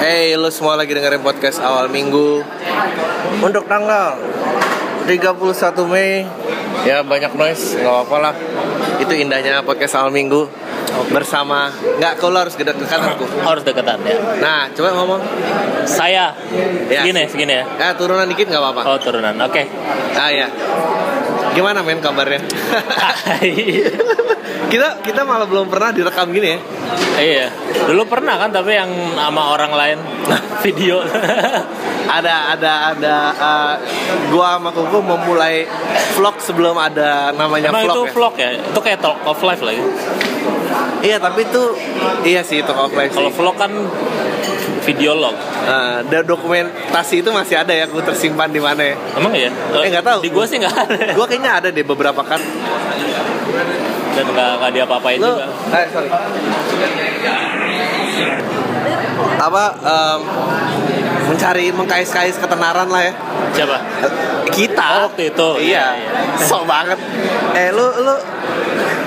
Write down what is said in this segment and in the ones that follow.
Hey, lu semua lagi dengerin podcast awal minggu Untuk tanggal 31 Mei Ya banyak noise, nggak apa-apa lah Itu indahnya podcast awal minggu Bersama, nggak kau harus gede ke kananku harus deketan ya. Nah, coba ngomong Saya Ya. segini segini ya. Ya, turunan dikit nggak apa-apa Oh turunan. Oke. Ah ya Gimana men kabarnya? kita kita malah belum pernah direkam gini ya iya. Dulu pernah kan tapi yang sama orang lain video. ada ada ada uh, gua sama Kuku memulai vlog sebelum ada namanya Emang vlog itu ya. vlog ya? Itu kayak talk of life lagi. Iya tapi itu iya sih itu of life Kalau vlog kan video log. Uh, dan dokumentasi itu masih ada ya gua tersimpan di mana ya. Emang ya? Eh, nggak tahu. Di gua sih nggak ada. Gua kayaknya ada deh beberapa kan. Dan nggak nggak diapa-apain Lu juga. eh sorry. Apa um, mencari mengkais-kais ketenaran lah ya. Siapa? Kita Oh, waktu itu. Iya, Iya, Sok banget Eh lu lu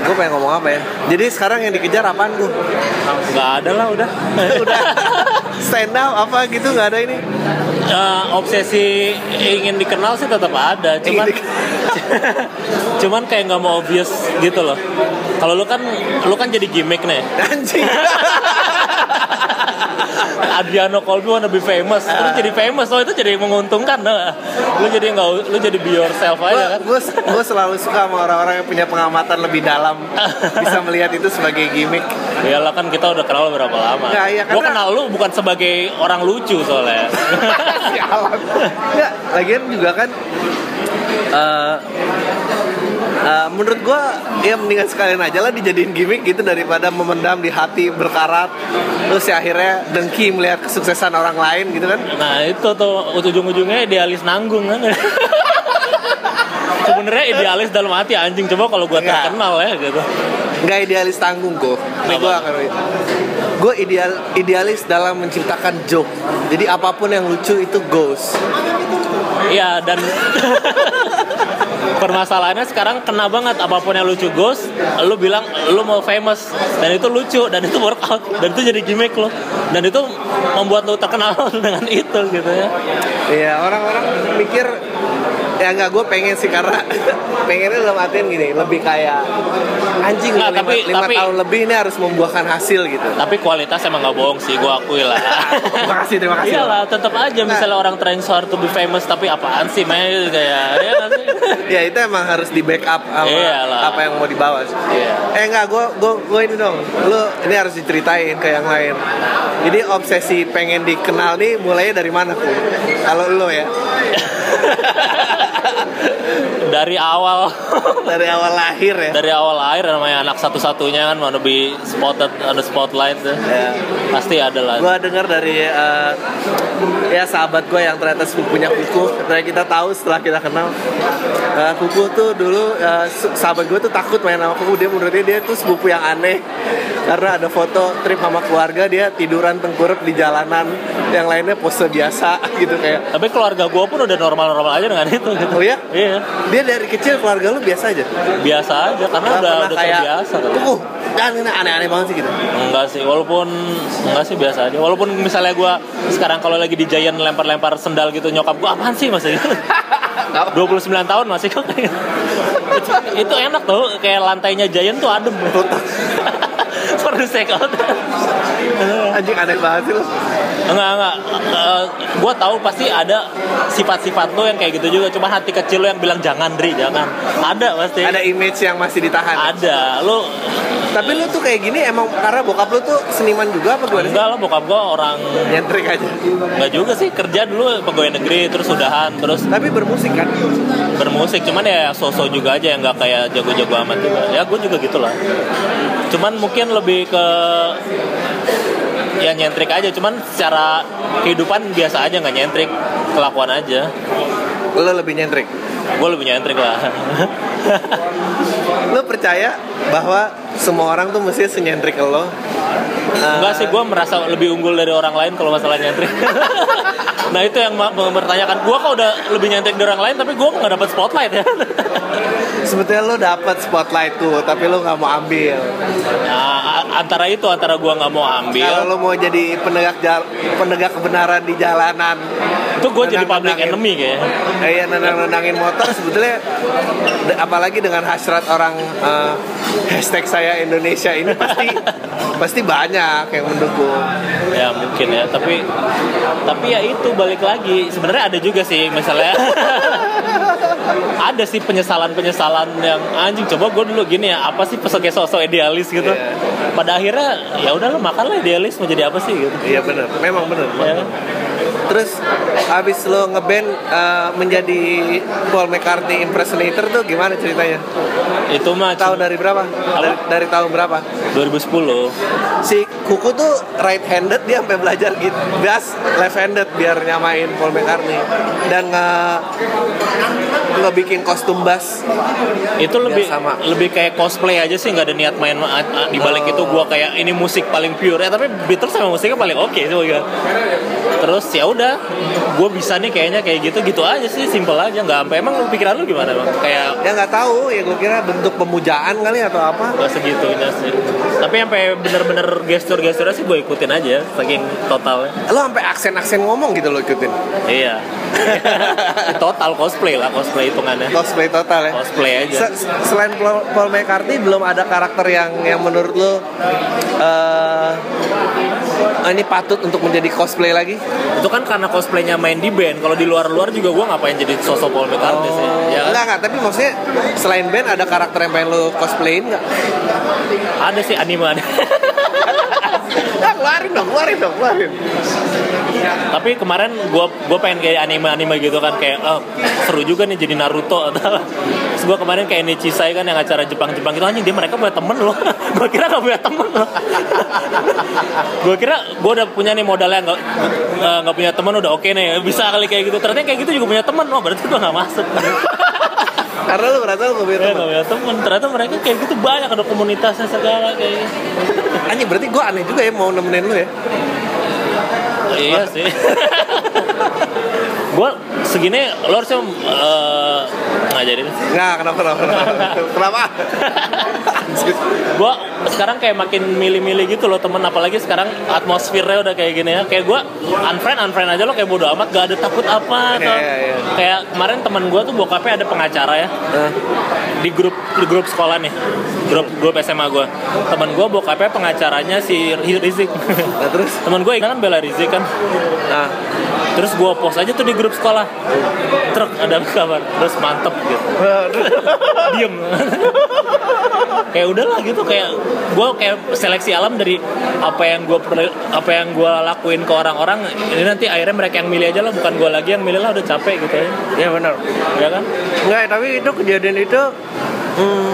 Gue pengen ngomong apa ya Jadi sekarang yang dikejar apaan gue Nggak ada lah udah. Udah Stand up apa gitu nggak ada ini Eh, obsesi ingin dikenal sih tetap ada, cuman cuman kayak nggak mau obvious gitu loh. Kalau lu kan lu kan jadi gimmick nih. Anjing Adriano Colby wanna be famous, terus jadi famous, oh itu jadi menguntungkan. Nah. Lu jadi nggak lu jadi be yourself aja kan. Gue gue selalu suka sama orang-orang yang punya pengamatan lebih dalam Bisa melihat itu sebagai gimmick Iyalah kan kita udah kenal berapa lama. Iya, Gua karena- kenal lu bukan sebagai orang lucu soalnya. Sialan Nggak, lagian juga kan eh eh, menurut gua ya mendingan sekalian aja lah dijadiin gimmick gitu daripada memendam di hati berkarat terus ya akhirnya dengki melihat kesuksesan orang lain gitu kan. Nah itu tuh ujung-ujungnya idealis nanggung kan. Sebenarnya idealis dalam hati anjing. Coba kalau Nggak. terkenal ya gitu. nggak idealis tanggung kok ini gua akan gue ideal idealis dalam menciptakan joke. Jadi apa pun yang lucu itu goes Iya dan permasalahannya sekarang kena banget apa pun yang lucu ghost, lu bilang lu mau famous dan itu lucu dan itu workout dan itu jadi gimmick lo dan itu membuat lu terkenal dengan itu gitu ya. Iya orang-orang mikir ya nggak gue pengen sih karena pengennya dalam artian gini lebih kayak anjing Nggak, lima, tapi- lima tapi- tahun lebih ini harus membuahkan hasil gitu. Tapi kualitas emang nggak bohong sih, gua akui lah. terima kasih terima kasih. Iyalah, tetap aja misalnya orang trying so hard to be famous tapi apaan sih main kayak ya nggak? Ya itu emang harus di backup sama Iyalah. apa yang mau dibawa. sih. Iya. Eh enggak, gue gue gue ini dong. Lu ini harus diceritain ke yang lain. Jadi obsesi pengen dikenal nih mulainya dari mana tuh? Kalau lu ya Dari awal dari awal lahir ya. dari awal lahir namanya anak satu-satunya kan mau be spotted the spotlight tuh. Ya. Pasti ada lah. gue dengar dari eh, ya sahabat gue yang ternyata sepupunya kuku ternyata kita tahu setelah kita kenal eh, kuku tuh dulu su- sahabat gue tuh takut main sama kuku dia menurutnya dia tuh sepupu yang aneh karena ada foto trip sama keluarga dia tiduran tengkurap di jalanan yang lainnya pose biasa gitu kayak Tapi keluarga gue pun udah normal-normal aja dengan itu gitu. Oh ya? Iya, dia dari kecil keluarga lu biasa aja? Biasa aja karena Nggak udah udah kayak terbiasa kan. kuku jangan ini aneh-aneh banget sih gitu. Enggak sih, walaupun enggak sih biasa aja. Walaupun misalnya gue sekarang kalau lagi di Giant lempar-lempar sendal gitu nyokap gue apaan sih masih? 29 tahun masih kok kayak itu, enak tuh kayak lantainya Giant tuh adem. For the sake of anjing aneh banget sih lu. Enggak enggak. Gue tahu pasti ada sifat-sifat lo yang kayak gitu juga. Cuma hati kecil lo yang bilang jangan Dri jangan. Ada pasti. Ada image yang masih ditahan. Ada. Lo Tapi lu tuh kayak gini emang karena bokap lu tuh seniman juga apa gimana sih? enggak lah bokap gue orang Nyentrik aja. enggak juga sih kerja dulu pegawai negeri terus udahan terus Tapi bermusik kan? bermusik cuman ya sosok juga aja yang nggak kayak jago-jago amat juga ya gue juga gitu lah cuman mungkin lebih ke ya nyentrik aja cuman secara kehidupan biasa aja nggak nyentrik kelakuan aja Lu lebih nyentrik. gue lebih nyentrik lah Lu percaya bahwa semua orang tuh mesti senyentrik lo Enggak sih, gue merasa lebih unggul dari orang lain kalau masalah nyentrik. nah itu yang ma- mempertanyakan, gue kok udah lebih nyentrik dari orang lain, tapi gue nggak dapat spotlight ya. sebetulnya lu dapat spotlight tuh tapi lu nggak mau ambil Nah, antara itu, antara gue nggak mau ambil, kalau lu mau jadi penegak penegak kebenaran di jalanan itu gue jadi public enemy kayaknya. Iya nendang-nendangin motor sebetulnya apalagi dengan hasrat orang eh, hashtag saya Indonesia ini pasti pasti banyak yang mendukung. Ya mungkin ya, tapi tapi ya itu balik lagi. Sebenarnya ada juga sih misalnya ada sih penyesalan-penyesalan yang anjing coba gue dulu gini ya apa sih pesoknya sosok idealis gitu. Iya. Pada akhirnya ya udah lo makanlah idealis mau jadi apa sih gitu. Iya benar, memang benar. Ya. Terus habis lo ngeband eh, menjadi Paul McCartney impersonator tuh gimana ceritanya? Itu mah Tahun dari berapa? Dari, dari tahun berapa? 2010. Si Kuku tuh right handed dia sampai belajar gitu bass left handed biar nyamain Paul McCartney dan nge ngebikin kostum bass Itu lebih sama. lebih kayak cosplay aja sih nggak ada niat main di balik itu gua kayak ini musik paling pure ya tapi Beatles sama musiknya paling oke sih gua. Terus ya udah, gue bisa nih kayaknya kayak gitu gitu aja sih, simple aja nggak sampai emang lu pikiran lu gimana bang? Kayak ya nggak tahu ya gue kira bentuk pemujaan kali atau apa gak segitunya sih. Tapi sampai bener-bener gestur-gesturnya sih gue ikutin aja, saking totalnya. lo sampai aksen-aksen ngomong gitu lo ikutin Iya. Total cosplay lah, cosplay hitungannya. cosplay total ya Cosplay aja. Se- selain Paul Paul McCartney belum ada karakter yang yang menurut lo eh ini patut untuk menjadi cosplay lagi Itu kan karena cosplaynya main di band. Kalau di luar-luar juga gue ngapain jadi sosok Paul McCartney sih. Ya kan? enggak enggak tapi maksudnya selain band ada karakter yang pengen lo cosplayin nggak Ada sih anime ada. ya keluarin dong keluarin dong keluarin Tapi kemarin gue gue pengen kayak anime-anime gitu kan kayak oh, seru juga nih jadi Naruto atau Terus gue kemarin kayak Nichisai kan yang acara Jepang-Jepang gitu anjing dia mereka punya temen loh. gue kira gak punya temen loh. gue kira gue udah punya nih modalnya nggak eh, nggak punya temen udah oke nih bisa kali kayak gitu. Ternyata kayak gitu juga punya temen loh berarti gue nggak masuk. karena lo merasa lo gak punya Ya teman nggak punya temen. Ternyata mereka kayak gitu banyak ada komunitasnya segala kayak. gitu. Anjing berarti gue aneh juga ya mau nemenin lo ya iya sih. gue segini lo harusnya eh, ngajarin. nggak kenapa kenapa kenapa, kenapa? gue sekarang kayak makin milih-milih gitu loh temen apalagi sekarang atmosfernya udah kayak gini ya. Kayak gue unfriend unfriend aja lo kayak bodo amat gak ada takut apa atau Iya, iya, iya. kayak kemarin temen gue tuh bokapnya ada pengacara ya. Nah, di grup di grup sekolah nih grup grup SMA gue temen gue bokapnya pengacaranya si Rizik. Nah terus? Temen gue kan bela Rizik kan. Nah. Terus gue post aja tuh di grup sekolah. Truk ada kabar. Terus mantep gitu. Diem. Kayak udahlah gitu kayak gue kayak seleksi alam dari apa yang gue apa yang gue lakuin ke orang-orang ini nanti akhirnya mereka yang milih aja lah bukan gue lagi yang milih lah udah capek gitu ya. Ya benar. Ya kan? Enggak, tapi itu kejadian itu hmm,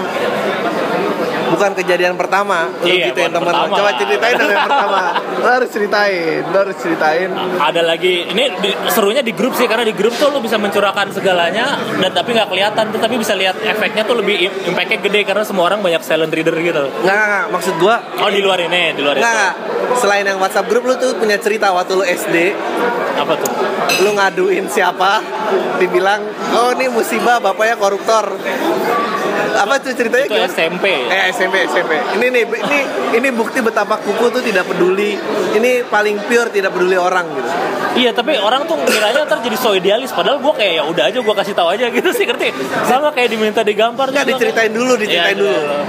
bukan kejadian pertama lu Iya, gituin temen lo. pertama Coba ceritain dong yang pertama. Lo harus ceritain, lo harus ceritain. ada lagi ini di- serunya di grup sih karena di grup tuh lo bisa mencurahkan segalanya dan tapi nggak kelihatan tuh tapi bisa lihat efeknya tuh lebih im- impactnya gede karena semua orang banyak silent reader gitu enggak, enggak. maksud gua oh di luar ini di luar itu enggak, enggak. Selain yang WhatsApp grup lu tuh punya cerita waktu lu SD, apa tuh lu ngaduin siapa, dibilang, "Oh, ini musibah bapaknya koruptor." Apa tuh ceritanya itu gimana? SMP Eh SMP SMP. Ini nih ini ini bukti betapa kuku tuh tidak peduli. Ini paling pure tidak peduli orang gitu. Iya tapi orang tuh ngiranya ntar jadi so idealis padahal gue kayak ya udah aja gue kasih tahu aja gitu sih ngerti sama kayak diminta digambar Enggak juga. diceritain dulu, diceritain Iya, dulu. iya, iya.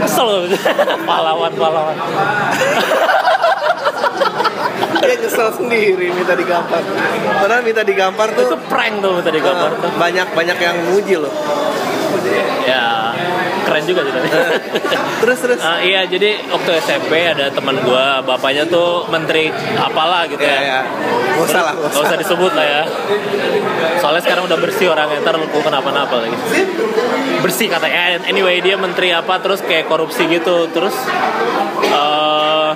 kesel loh. pahlawan pahlawan Dia nyesel sendiri minta digambar. Padahal minta digambar itu tuh prank tuh minta digambar tuh eh, banyak banyak yang muji loh. ya keren juga sih tadi. Terus terus. Ah, iya jadi waktu SMP ada teman gue bapaknya tuh menteri apalah gitu Ya ya, ya. Gak usah lah, gak usah. disebut lah ya. Soalnya sekarang udah bersih orangnya Ntar lu kenapa-napa lagi. Bersih katanya. Anyway dia menteri apa Terus kayak korupsi gitu. Terus eh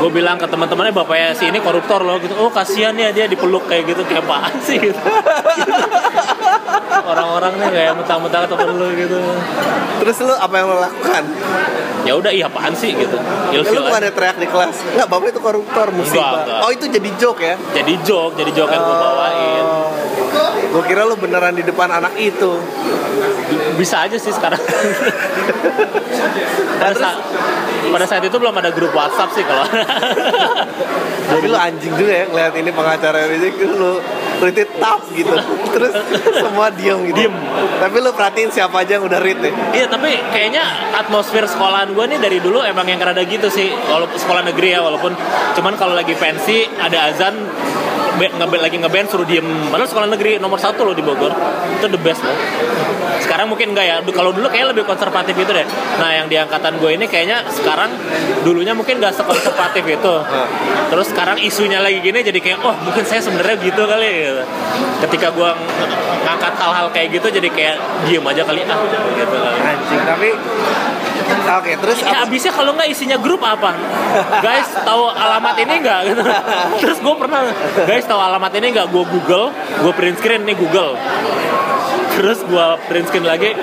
gue bilang ke teman-temannya bapaknya si ini koruptor loh gitu oh kasihan ya dia dipeluk kayak gitu kayak apaan sih gitu orang-orang nih kayak mentang-mentang temen lu gitu Terus lu apa yang lo lakukan? ya udah iya apaan sih gitu Ya, lu bukan ada teriak di kelas. Enggak, bapak itu koruptor musibah. enggak. Oh, itu jadi joke ya? jadi joke jadi joke yang gue bawain Gue kira lu beneran di depan anak itu. bisa aja sih sekarang pada saat pada saat itu belum ada grup WhatsApp sih kalau Tapi lu anjing juga ya ngeliat ini pengacara Rizik lu itu tap gitu. Terus semua diem gitu. Diem. Tapi lu perhatiin siapa aja yang udah read deh. Iya tapi kayaknya atmosfer sekolahan gue nih dari dulu emang yang rada gitu sih walaupun sekolah negeri ya walaupun cuman kalau lagi pensi ada azan ngeband lagi ngeband suruh diem padahal sekolah negeri nomor satu loh di Bogor itu the best loh sekarang mungkin enggak ya kalau dulu kayak lebih konservatif itu deh nah yang di angkatan gue ini kayaknya sekarang dulunya mungkin gak sekonservatif itu terus sekarang isunya lagi gini jadi kayak oh mungkin saya sebenarnya gitu kali gitu. ketika gue ng- ngangkat hal-hal kayak gitu jadi kayak diem aja kali ah gitu kali Anjing, tapi Oke, terus Ya abisnya kalau nggak isinya grup apa? Guys tahu alamat ini nggak? Gitu. Terus gue pernah, guys tahu alamat ini nggak? Gue Google, gue print screen nih Google. Terus gue print screen lagi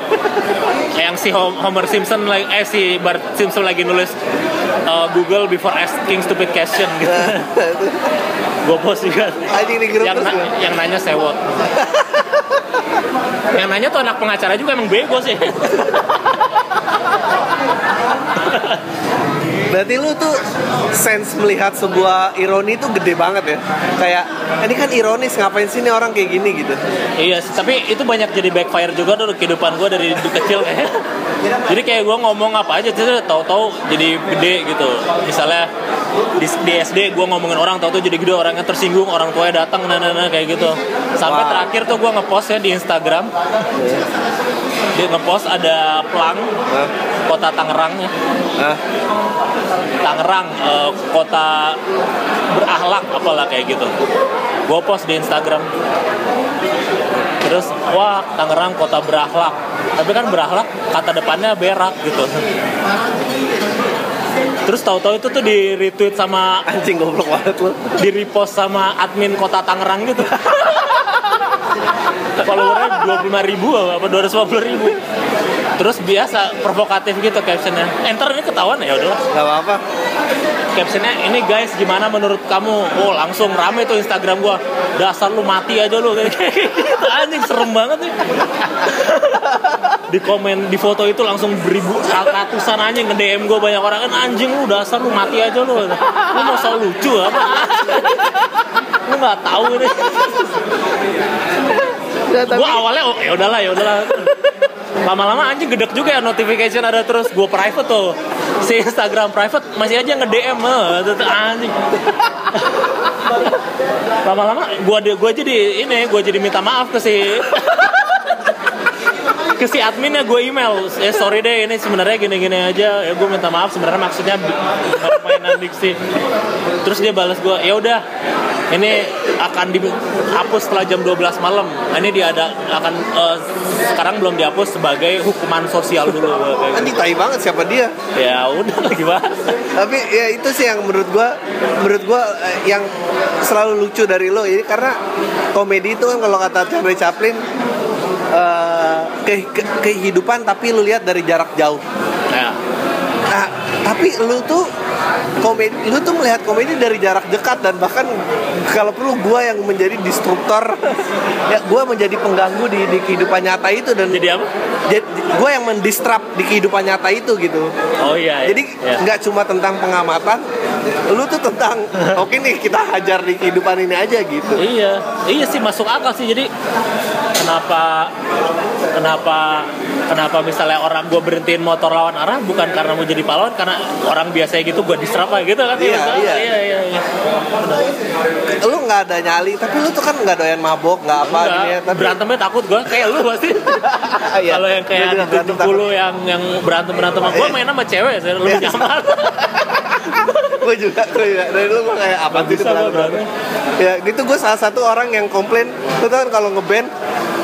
yang si Hom- Homer Simpson lagi, eh si Bart Simpson lagi nulis uh, Google before asking stupid question gitu. gue post juga. Anjing di grup Yang, na- gua. yang nanya sewot. yang nanya tuh anak pengacara juga emang bego sih. Berarti lu tuh sense melihat sebuah ironi tuh gede banget ya. Kayak ini kan ironis ngapain sih nih orang kayak gini gitu. Iya, tapi itu banyak jadi backfire juga dulu kehidupan gue dari dulu kecil kayak. jadi kayak gue ngomong apa aja, terus tahu-tahu jadi gede gitu. Misalnya di, di SD gue ngomongin orang, tahu-tahu jadi gede orangnya tersinggung, orang tuanya datang, nah, nah, nah, kayak gitu. Sampai Wow. terakhir tuh gue ngepost ya di Instagram. Dia ngepost ada pelang? Kota Tangerang ya. Hah? Tangerang eh, kota berakhlak apalah kayak gitu gue post di Instagram terus wah Tangerang kota berakhlak tapi kan berakhlak kata depannya berak gitu terus tahu-tahu itu tuh di retweet sama Anjing goblok banget lu. di repost sama admin kota Tangerang gitu followernya 25 ribu apa 250 ribu terus biasa provokatif gitu captionnya. Enter ini ketahuan ya udahlah. Gak apa-apa. captionnya ini guys gimana menurut kamu? Oh langsung rame tuh Instagram gua. Dasar lu mati aja lu. Kayak gitu anjing serem banget nih di komen di foto itu langsung beribu ratusan anjing nge DM gua banyak orang kan anjing lu dasar lu mati aja lu. Lu mau so lucu apa? Lu nggak tahu ini. Ya, tapi gua awalnya oh ya udahlah ya udahlah lama-lama anjing gedek juga ya notification ada terus. Gua private tuh. Si Instagram private masih aja nge DM eh, anjing. Lama-lama gua gua jadi ini gua jadi minta maaf ke si ke si adminnya gue email. Eh sorry deh ini sebenarnya gini-gini aja. Ya gue minta maaf sebenarnya maksudnya permainan diksi. Terus dia balas gue ya udah ini akan dihapus setelah jam 12 malam. Ini dia ada akan eh, sekarang belum dihapus sebagai hukuman sosial dulu. Anjing tai banget siapa dia. ya udah gimana? Tapi ya itu sih yang menurut gua menurut gua eh, yang selalu lucu dari lo. Ini karena komedi itu kan kalau kata Charlie Chaplin eh, ke- ke- kehidupan tapi lu lihat dari jarak jauh. ya Nah, tapi lu tuh komedi lu tuh melihat komedi dari jarak dekat dan bahkan kalau perlu gua yang menjadi destruktor ya gua menjadi pengganggu di, di kehidupan nyata itu dan jadi apa gue yang mendistrap di kehidupan nyata itu gitu oh iya, iya. jadi Ya. nggak cuma tentang pengamatan lu tuh tentang oke nih kita hajar di kehidupan ini aja gitu Iya, iya sih masuk akal sih. Jadi kenapa kenapa kenapa misalnya orang gue berhentiin motor lawan arah bukan karena mau jadi pahlawan karena orang biasa gitu gue diserap aja gitu kan? Iya, iya. iya, iya, iya. lu nggak ada nyali tapi lu tuh kan nggak doyan mabok nggak apa Enggak, gini ya tapi berantemnya takut gue kayak lu pasti. Iya, Kalau yang kayak berantem tujuh puluh yang yang berantem berantem sama gue Iya. main sama cewek sih lebih Iya. nyaman. gue juga gue juga dari lu gue kayak apa Nggak sih bisa itu gua berantem ya itu gue salah satu orang yang komplain lu tau kan kalau ngeband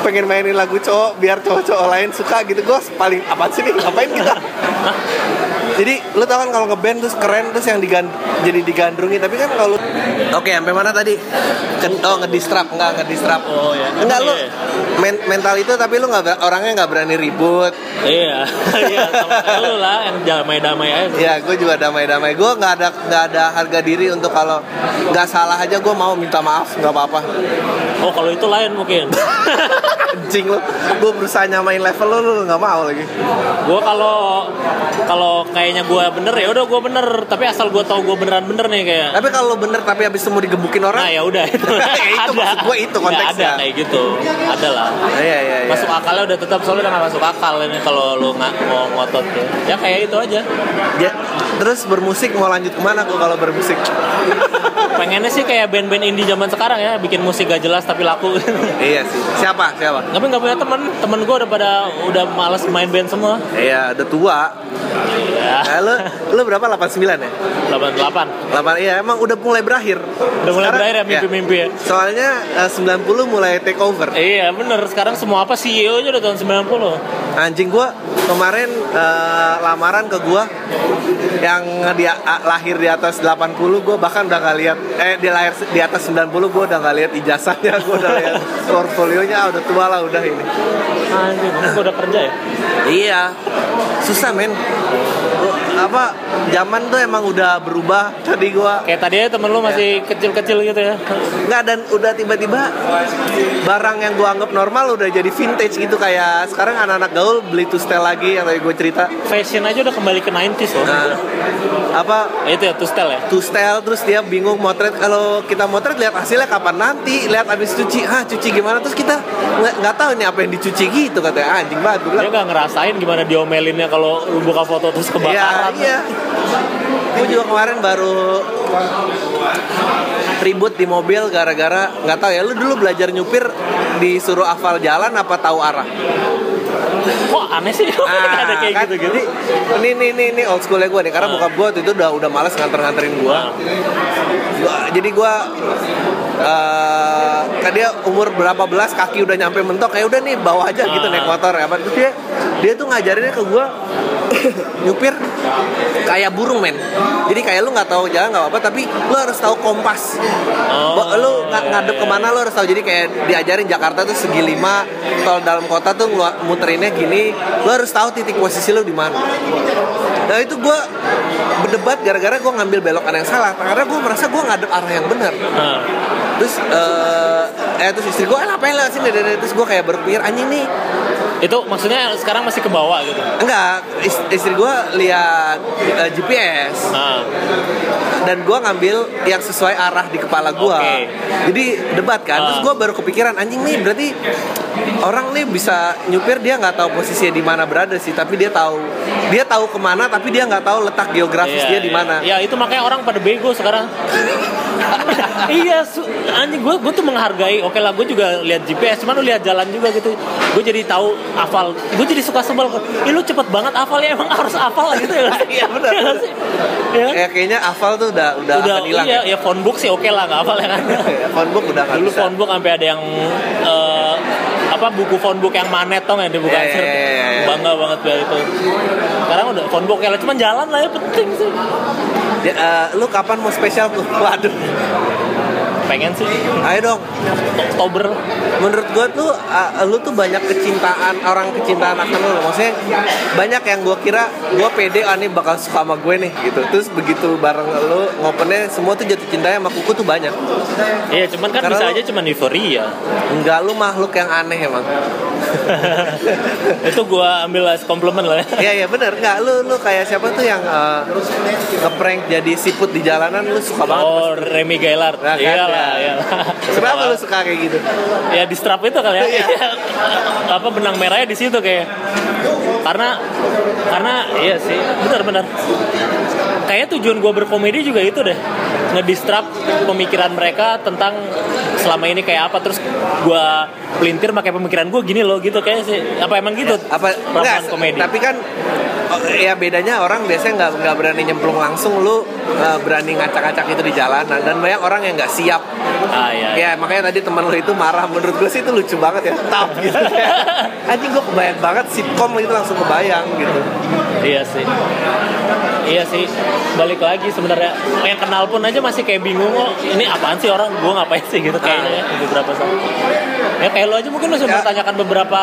pengen mainin lagu cowok biar cowok-cowok lain suka gitu. Gue paling apa sih nih ngapain kita Jadi lu tau kan kalau ngeband terus keren terus yang digan jadi digandrungi tapi kan kalau Oke, sampai mana tadi? Ken oh ngedistrap enggak ngedistrap. Oh ya. Enggak lu Iya. men- mental itu tapi lu nggak orangnya nggak berani ribut. Iya, iya sama kayak lu lah yang damai-damai aja. Ya, gue juga damai-damai. Gue nggak ada nggak ada harga diri untuk kalau nggak salah aja gue mau minta maaf nggak apa-apa. Oh kalau itu lain mungkin. Anjing lu, gue berusaha nyamain level lu, lu nggak mau lagi. gue kalau kalau kayaknya gue bener ya udah gue bener. Tapi asal gue tahu gue beneran bener nih kayak. Tapi kalau bener tapi habis itu mau digebukin orang, Nah ya udah itu. Ya, itu maksud gua itu Ya, konteksnya. ada kayak gitu. Ada lah. iya iya iya. Masuk akalnya udah tetap soalnya udah gak masuk akal ini kalau lu nggak mau ngotot ya. Ya kayak itu aja. Ya, terus bermusik mau lanjut ke mana gue kalau bermusik? Pengennya sih kayak band-band indie zaman sekarang ya, bikin musik gak jelas tapi laku. iya sih. Siapa? Siapa? Tapi nggak punya temen, temen gue udah pada udah males main band semua. Iya, udah tua. Ya, Nah, lu, lu berapa? 89 ya? 88. 8, iya, emang udah mulai berakhir. Udah mulai Sekarang- berakhir ya mimpi-mimpi ya. Soalnya eh, 90 mulai take over. Iya bener, sekarang semua apa CEO nya udah tahun 90 Anjing gua kemarin eh, lamaran ke gua yang dia a- lahir di atas 80 gua bahkan udah gak lihat eh dia lahir di atas 90 gua udah gak lihat ijazahnya gua udah lihat portfolionya ah, udah tua lah udah ini Anjing, gue udah kerja ya? iya susah men Gua- apa zaman tuh emang udah berubah tadi gua. Kayak tadi ya temen lu masih kecil-kecil gitu ya. Nggak dan udah tiba-tiba barang yang gua anggap normal udah jadi vintage gitu. Kayak sekarang anak-anak gaul beli tustel lagi yang tadi gue cerita. Fashion aja udah kembali ke 90s loh. Nah apa? Itu ya, Tustel ya? two style terus dia bingung motret. Kalau kita motret lihat hasilnya kapan nanti? Lihat abis cuci. Ah cuci gimana? Terus kita nggak nggak tahu nih apa yang dicuci gitu katanya. "Ah, anjing banget gue Dia bilang gak ngerasain gimana diomelinnya kalau lu buka foto terus iya kebakaran iya. Gue juga kemarin baru ribut di mobil gara-gara nggak tahu ya lu dulu belajar nyupir disuruh hafal jalan apa tahu arah? Kok aneh sih? Ah, ada kayak kan, gitu-gitu? Jadi ini ini ini ini old schoolnya gue nih karena bokap gue waktu itu udah udah malas nganter-nganterin gue Gua- jadi gue eh kan dia umur berapa belas kaki udah nyampe mentok kayak udah nih bawa aja gitu Ah. naik motor ya. Terus dia dia tuh ngajarinnya ke gue nyupir kayak burung men. Jadi kayak lu nggak tahu jalan nggak apa-apa tapi lu harus tahu kompas. Oh, lu nga- iya, ngadep iya. ke mana lu harus tahu. Jadi kayak diajarin Jakarta tuh segi lima tol dalam kota tuh muterinnya gini lu harus tahu titik posisi lu di mana. Nah itu gue berdebat gara-gara gue ngambil belokan yang salah karena gue merasa gue ngadep arah yang benar terus eh eh terus istri gue apa yang lewat sini Dede?" terus gue kayak berpikir anjing nih itu maksudnya sekarang masih ke bawah gitu enggak is- istri gue lihat eh, GPS Nah, dan gue ngambil yang sesuai arah di kepala gue Oke. jadi debat kan terus Ah. gue baru kepikiran anjing nih berarti orang nih bisa nyupir dia nggak tahu posisinya di mana berada sih tapi dia tahu. Dia tahu ke mana tapi dia nggak tahu letak geografis iya, dia di iya. mana. Ya itu makanya orang pada bego sekarang. Iya anjing gue gue tuh menghargai. Oke lah gue juga lihat GPS cuman lu lihat jalan juga gitu. Gue jadi tahu hafal. Gue jadi suka sebel Ih, lu cepet banget hafalnya emang harus hafal gitu ya? Iya, benar, Iya ya ya kayaknya hafal tuh udah udah, udah akan hilang iya ya. ya phone book sih oke lah nggak hafal ya. Kan Ya, phone book udah dulu bisa. phone book sampai ada yang eh, apa buku phone book yang manet tau nggak? Dibuka Iya, iya, iya, iya. bangga banget biar itu. Sekarang udah phone book ya cuman jalan lah ya penting sih. Ya, eh, lu kapan mau spesial tuh? Waduh pengen sih. Ayo dong. Oktober. Menurut gue tuh uh, lu tuh banyak kecintaan orang kecintaan akan lu. Maksudnya banyak yang gue kira gue pede ah nih bakal suka sama gue nih gitu. Terus begitu bareng lu ngopennya semua tuh jatuh cintanya sama kuku tuh banyak. Iya, cuman kan Karena bisa lu- aja cuman euforia. enggak lu makhluk yang aneh emang. Itu gua ambil as komplimen lah ya. Iya iya bener. Enggak lu lu kayak siapa tuh yang uh, ngeprank jadi siput di jalanan lu suka banget Oh, Remy Gaillard. Nah, kan, Iyalah, ya. iyalah. Kenapa lu suka kayak gitu? Ya di strap itu kali ya. Iya. Apa benang merahnya di situ kayak. Karena karena iya sih, benar-benar. kayaknya tujuan gue berkomedi juga itu deh ngedistrap pemikiran mereka tentang selama ini kayak apa terus gue pelintir pakai pemikiran gue gini loh gitu. Kayak sih apa emang gitu? Apa ramalan enggak, komedi. tapi kan oh, ya bedanya orang biasanya nggak nggak berani nyemplung langsung lu uh, berani ngacak-ngacak itu di jalanan dan banyak orang yang nggak siap. Ah ya, ya makanya tadi teman lu itu marah. Menurut gue sih itu lucu banget ya. Tough gitu. Anjing gue kebayang banget sitcom itu langsung kebayang gitu. Iya sih. Iya sih. Balik lagi sebenarnya yang kenal pun aja masih kayak bingung kok ini apaan sih orang? Gue ngapain sih? Gitu kayaknya ya, beberapa saat. Ya kayak lo aja mungkin lo sudah Ya. bertanyakan beberapa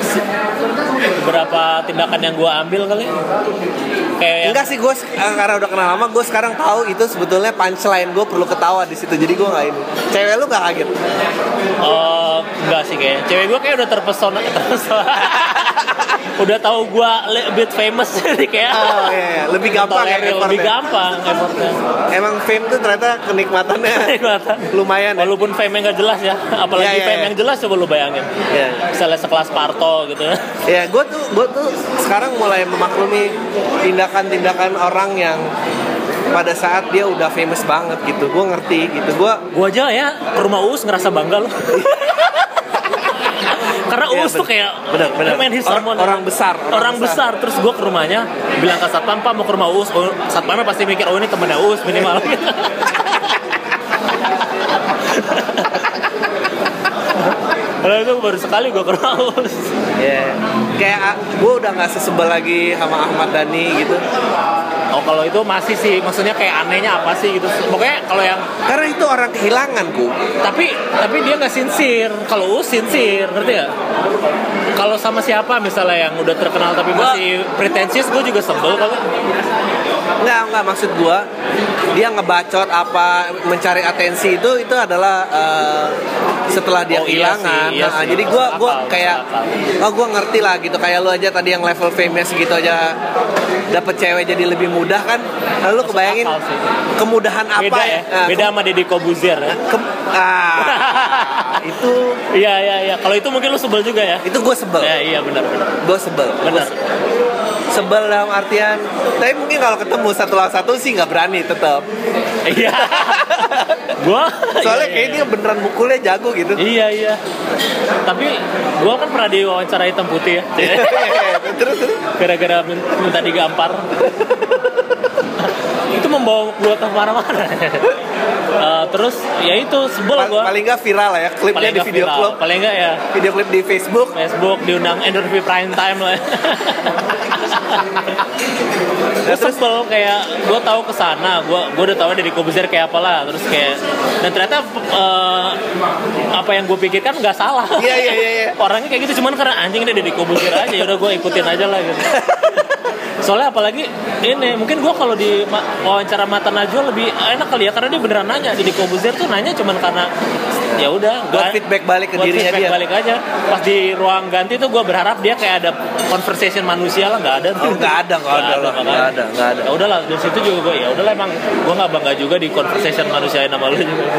si- beberapa tindakan yang gue ambil kali kayak yang- enggak sih gue karena udah kenal lama gue sekarang tahu itu sebetulnya punchline gue perlu ketawa di situ jadi gue nggak ini cewek lu nggak kaget Oh, enggak sih kayaknya. Cewek gue kayak udah terpesona, terpesona. udah tahu gue a bit famous jadi kayak oh iya, iya. lebih gampang ya lebih effortnya. gampang effortnya. emang fame tuh ternyata kenikmatannya Kelihatan. lumayan ya Walaupun fame nggak jelas ya, apalagi Iya, iya, fame iya. yang jelas coba lu bayangin. Iya. Misalnya sekelas Parto gitu ya. Ya, gue tuh gue tuh sekarang mulai memaklumi tindakan-tindakan orang yang pada saat dia udah famous banget gitu. Gue ngerti gitu. Gue Gue aja ya ke rumah Uus ngerasa bangga loh. Karena Iya, Uus tuh kayak Bener, bener. main his Orang- besar, orang Orang, besar. Terus gue ke rumahnya bilang ke satpam pak mau ke rumah Uus. Oh, satpamnya pasti mikir oh ini temennya Uus minimal. Padahal itu baru sekali gue ke rumah Uus. ya kayak gue udah nggak sesebel lagi sama Ahmad Dhani gitu. Oh kalau itu masih sih, maksudnya kayak anehnya apa sih gitu. Pokoknya kalau yang Karena itu orang kehilangan ku. tapi tapi dia nggak sincere kalau Uus sincere ngerti ya kalau sama siapa misalnya yang udah terkenal tapi Gua- masih pretensius gue juga sebel kalau Nggak nggak maksud gue dia ngebacot apa mencari atensi itu itu adalah eh, setelah dia Oh, iya sih, iya Nah, sih. jadi gue gua kayak oh gue ngerti lah gitu kayak lu aja tadi yang level famous gitu aja dapet cewek jadi lebih mudah kan. Lalu kebayangin akal sih. kemudahan apa beda ya Nah, beda sama Deddy Kobuzier ya ke- ah, itu iya iya iya kalau itu mungkin lu sebel juga ya itu gue sebel. ya iya benar benar Gue sebel. benar Sebel dalam artian tapi mungkin kalau ketemu satu lawan satu sih nggak berani tetap. Iya gua Soalnya iya, kayak iya. dia beneran mukulnya jago gitu. Iya iya. Tapi gua kan pernah diwawancara hitam putih ya. terus terus Gara-gara min- minta digampar. membawa gua ke mana-mana. Eh, terus ya itu sebel Pa- gua. paling nggak viral lah ya klipnya di video viral. klip Paling enggak ya video klip di Facebook Facebook diundang endorphi prime time lah. gue sebel kayak gue tahu ke sana gue gue udah tahu dari Kobuzer kayak apalah terus kayak dan ternyata eh, apa yang gue pikirkan nggak salah Iya, iya, iya, iya. orangnya kayak gitu cuman karena anjing dia dari Kobuzer aja ya udah gue ikutin aja lah gitu soalnya apalagi ini mungkin gue kalau di ma- wawancara mata Najwa lebih enak kali ya karena dia beneran nanya. Jadi Kobuzer tuh nanya cuman karena ya udah Buat nggak- feedback balik ke buat dirinya feedback dia. balik aja. Pas di ruang ganti tuh gue berharap dia kayak ada conversation manusia lah nggak ada. Oh, nggak ada, nggak ada nggak ada, nggak ada. ya udahlah dari situ juga gue ya udahlah emang gue nggak bangga juga di conversation manusia nama lu juga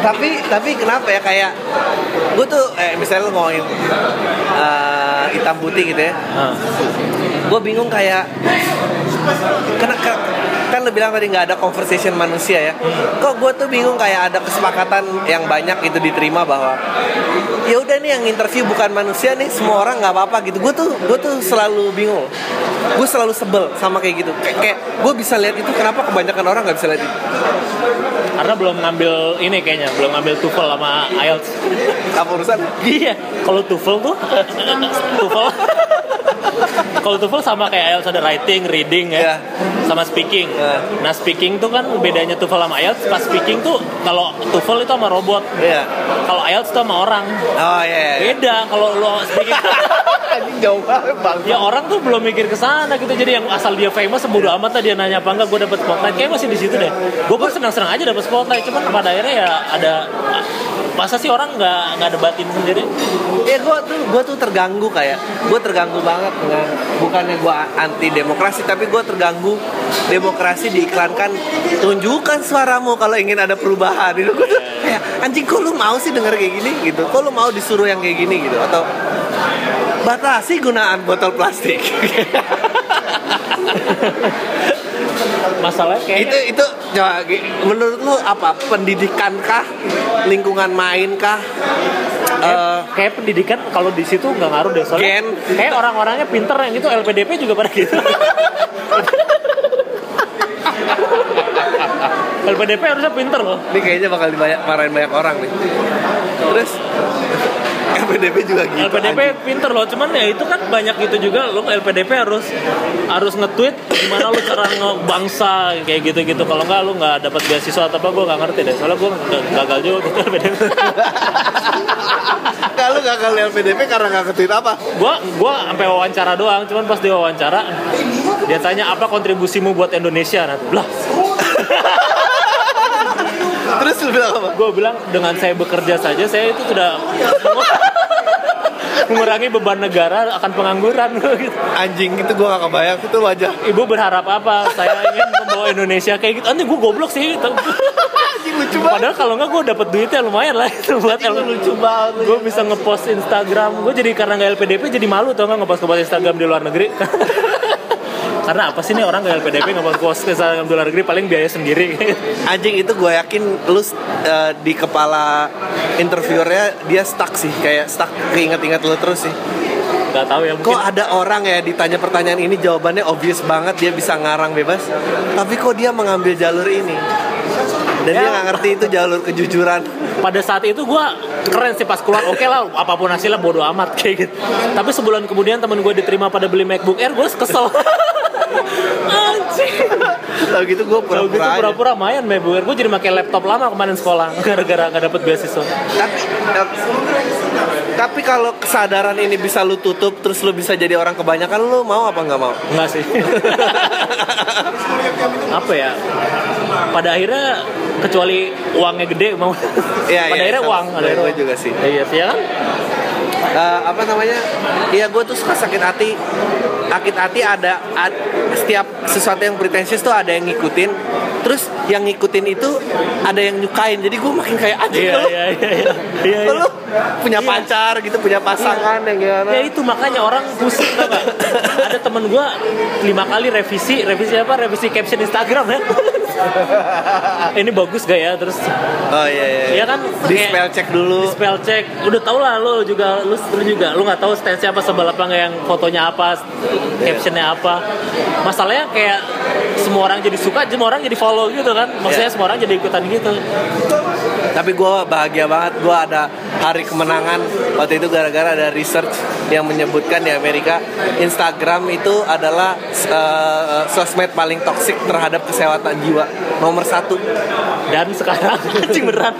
tapi tapi kenapa ya kayak gue tuh eh misalnya ngomongin eh, hitam putih gitu ya. Nah, gue bingung kayak kena ke- kan lu bilang tadi nggak ada conversation manusia ya. Kok gue tuh bingung kayak ada kesepakatan yang banyak itu diterima bahwa ya udah nih yang interview bukan manusia nih semua orang nggak apa-apa gitu. Gue tuh gue tuh selalu bingung. Gue selalu sebel sama kayak gitu. Kayak, kayak gue bisa lihat itu kenapa kebanyakan orang nggak bisa lihat itu. Karena belum ngambil ini kayaknya belum ngambil TOEFL sama IELTS. Apa urusan? Iya kalau TOEFL tuh TOEFL kalau TOEFL sama kayak IELTS ada writing, reading ya, Iya. sama speaking. Iya. Nah speaking tuh kan bedanya TOEFL sama IELTS. Pas speaking tuh kalau TOEFL itu sama robot, Iya. kalau IELTS tuh sama orang. oh iya iya. Beda kalau lo speaking anjing jauh banget bang ya orang tuh belum mikir ke sana gitu. Jadi yang asal dia famous bodo amat lah dia nanya apa enggak gue dapet spotlight. Kayak masih di situ deh. Gue pun senang-senang aja dapet spotlight. Cuman pada akhirnya ya ada masa sih orang nggak nggak debatin sendiri? ya gue tuh gue tuh terganggu kayak gue terganggu banget dengan bukannya gue anti demokrasi tapi gue terganggu demokrasi diiklankan tunjukkan suaramu kalau ingin ada perubahan. Itu gue tuh kayak anjing kok lu mau sih denger kayak gini? Gitu. Kok lu mau disuruh yang kayak gini? Gitu. Atau batasi gunaan botol plastik. Masalahnya itu kayaknya itu coba Gi, menurut lu apa? Pendidikan kah? Lingkungan main kah? Eh, kayak pendidikan kalau di situ nggak ngaruh deh soalnya Gen. kayak orang-orangnya pinter yang itu LPDP juga pada gitu. LPDP harusnya pinter loh. Ini kayaknya bakal dibanyak marahin banyak orang nih. Terus LPDP juga gitu LPDP anjing. pinter loh, cuman ya itu kan banyak gitu juga lo LPDP harus harus nge-tweet gimana lo cara ngebangsa kayak gitu-gitu. Kalau nggak lo nggak dapat beasiswa atau apa gue nggak ngerti deh. Soalnya gue gagal juga gitu LPDP. kalau gagal di LPDP karena nggak ketweet apa Gue gua sampai wawancara doang, cuman pas dia wawancara dia tanya apa kontribusimu buat Indonesia nah lah terus lu bilang apa gue bilang dengan saya bekerja saja saya itu sudah mengurangi beban negara akan pengangguran gitu. anjing itu gua nggak kebayang itu wajah Ibu berharap apa? Saya ingin membawa Indonesia kayak gitu. Nanti gue goblok sih. gitu. anjing lucu banget Padahal kalau nggak gue dapet duitnya lumayan lah itu buat Anjing, lu lucu banget Gue bisa ngepost Instagram. Gue jadi karena nggak LPDP jadi malu tau nggak ngepost ngepost Instagram di luar negeri. karena apa sih nih orang nggak LPDP ngepost post Instagram di luar negeri paling biaya sendiri. anjing itu gue yakin lu eh, di kepala interviewernya dia stuck sih kayak stuck keinget-inget lu terus sih Gak tahu ya Kok mungkin. ada orang ya ditanya pertanyaan ini jawabannya obvious banget dia bisa ngarang bebas Tapi kok dia mengambil jalur ini Dan dia Ya. nggak ngerti itu jalur kejujuran pada saat itu gue keren sih pas keluar oke lah apa pun hasilnya bodo amat kayak gitu tapi sebulan kemudian temen gue diterima pada beli MacBook Air gue kesel anjing Tahu gitu gue Kalau gitu pura-pura pura-pura main Air gue jadi pakai laptop lama kemarin sekolah gara-gara nggak dapet beasiswa Tapi eh, tapi kalau kesadaran ini bisa lu tutup terus lu bisa jadi orang kebanyakan lu mau apa nggak mau? Enggak sih. apa ya? Pada akhirnya kecuali uangnya gede mau. Iya, Pada iya, akhirnya uang, ada Gue- gue uang. juga sih. Iya sih ya kan? Eh, apa namanya? Iya gue tuh suka sakit hati. Sakit hati ada ad- setiap sesuatu yang pretensius tuh ada yang ngikutin. Terus yang ngikutin itu ada yang nyukain. Jadi gue makin kayak anjing Iya lu. iya iya. iya. Iya, iya. lu punya Iya. pacar gitu, punya pasangan yang gimana? Ya itu makanya orang pusing? Ada temen gue lima kali revisi, revisi apa? Revisi caption Instagram ya. Ini bagus gak ya? Terus Oh iya iya. Iya kan? Di Kayak- spell check dulu. di spell check udah tau lah lu juga lu, lu juga lu nggak tahu stance apa sebel apa yang fotonya apa captionnya apa masalahnya kayak semua orang jadi suka semua orang jadi follow gitu kan maksudnya Iya. semua orang jadi ikutan gitu Tapi gue bahagia banget. Gue ada hari kemenangan waktu itu gara-gara ada research yang menyebutkan di Amerika Instagram itu adalah eh, sosmed paling toksik terhadap kesehatan jiwa nomor satu. dan sekarang anjing beneran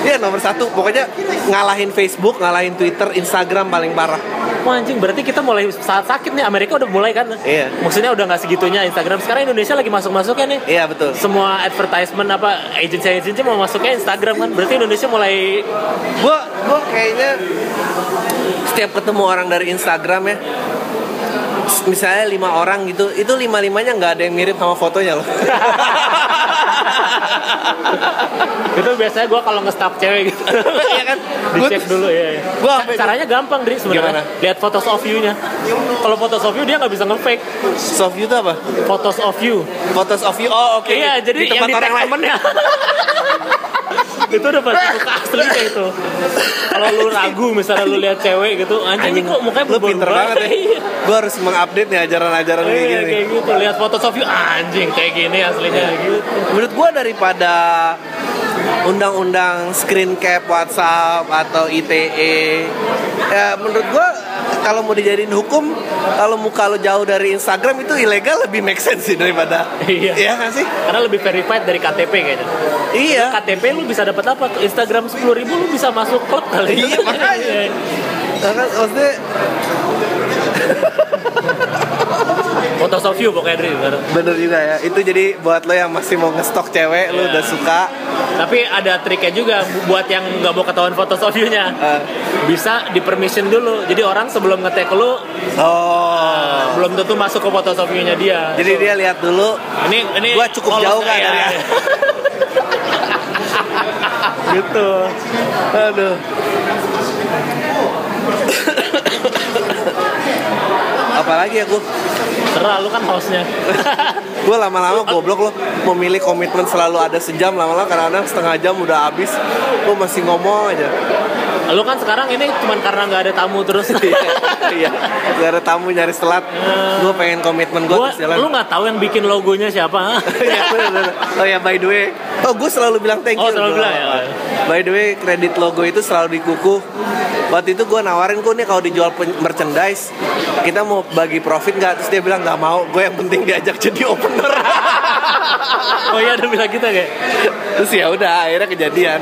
Iya nomor satu. Pokoknya ngalahin Facebook, ngalahin Twitter, Instagram paling parah. Wah anjing berarti kita mulai saat sakit nih Amerika udah mulai kan Iya. maksudnya udah nggak segitunya Instagram sekarang Indonesia lagi masuk masuknya nih Iya betul. semua advertisement apa agency-agency mau masuknya Instagram kan berarti Indonesia mulai Gue gue kayaknya setiap ketemu orang dari Instagram ya misalnya lima orang gitu itu lima limanya nggak ada yang mirip sama fotonya loh. Itu biasanya gue kalau nge-stalk cewek gitu. Iya kan? Dicek dulu ya, ya. Gua caranya gampang Dri sebenarnya. Lihat photos of you-nya. Kalau photos of you dia nggak bisa nge-fake. Soft view itu apa? Photos of you. Photos of you oh oke iya jadi di tempat yang di orang lain. temennya itu udah pasti muka aslinya itu. Kalau lu ragu misalnya lu lihat cewek gitu anjing ini kok mukanya lu pinter banget ya. Gue harus mengupdate nih ajaran-ajaran kayak Iya gini kayak gitu. Lihat photos of you anjing kayak gini aslinya gitu. Menurut gue daripada undang-undang screen cap WhatsApp atau ITE ya menurut gue kalau mau dijadiin hukum kalau muka lo jauh dari Instagram itu ilegal lebih make sense sih daripada Iya. iya nggak sih? Karena lebih verified dari KTP kayaknya. Iya. KTP lu bisa dapat apa? Instagram sepuluh ribu lu bisa masuk klub kali. Iya, makanya. Nah, kan maksudnya Photos of you pokoknya Dri bener juga ya itu jadi buat lo yang masih mau ngestok cewek lo Iya. udah suka Tapi ada triknya juga bu- buat yang nggak mau ketahuan fotos of you-nya. Eh. Bisa di permission dulu. Jadi orang sebelum ngetek lu oh belum tentu masuk ke fotos of you-nya dia. jadi dia lihat dulu ini ini Gua cukup jauh nggak nggak dari- gitu. aduh apalagi ya gue Serah lu kan hostnya. gue lama-lama goblok loh memilih komitmen selalu ada sejam lama-lama kadang-kadang setengah jam udah habis gue masih ngomong aja lu kan sekarang ini cuman karena nggak ada tamu terus. iya gak ada tamu nyari selat. Gue pengen komitmen gue gua, terus jalan. Lu nggak tahu yang bikin logonya siapa? Iya, oh ya by the way. Oh gue selalu bilang thank you. Oh, selalu bilang ya? by the way kredit logo itu selalu dikukuh. Waktu itu gue nawarin gue nih kalau dijual merchandise kita mau bagi profit nggak? Terus dia bilang nggak mau. Gue yang penting diajak jadi opener oh iya ada bilang kita kayak. terus ya udah akhirnya kejadian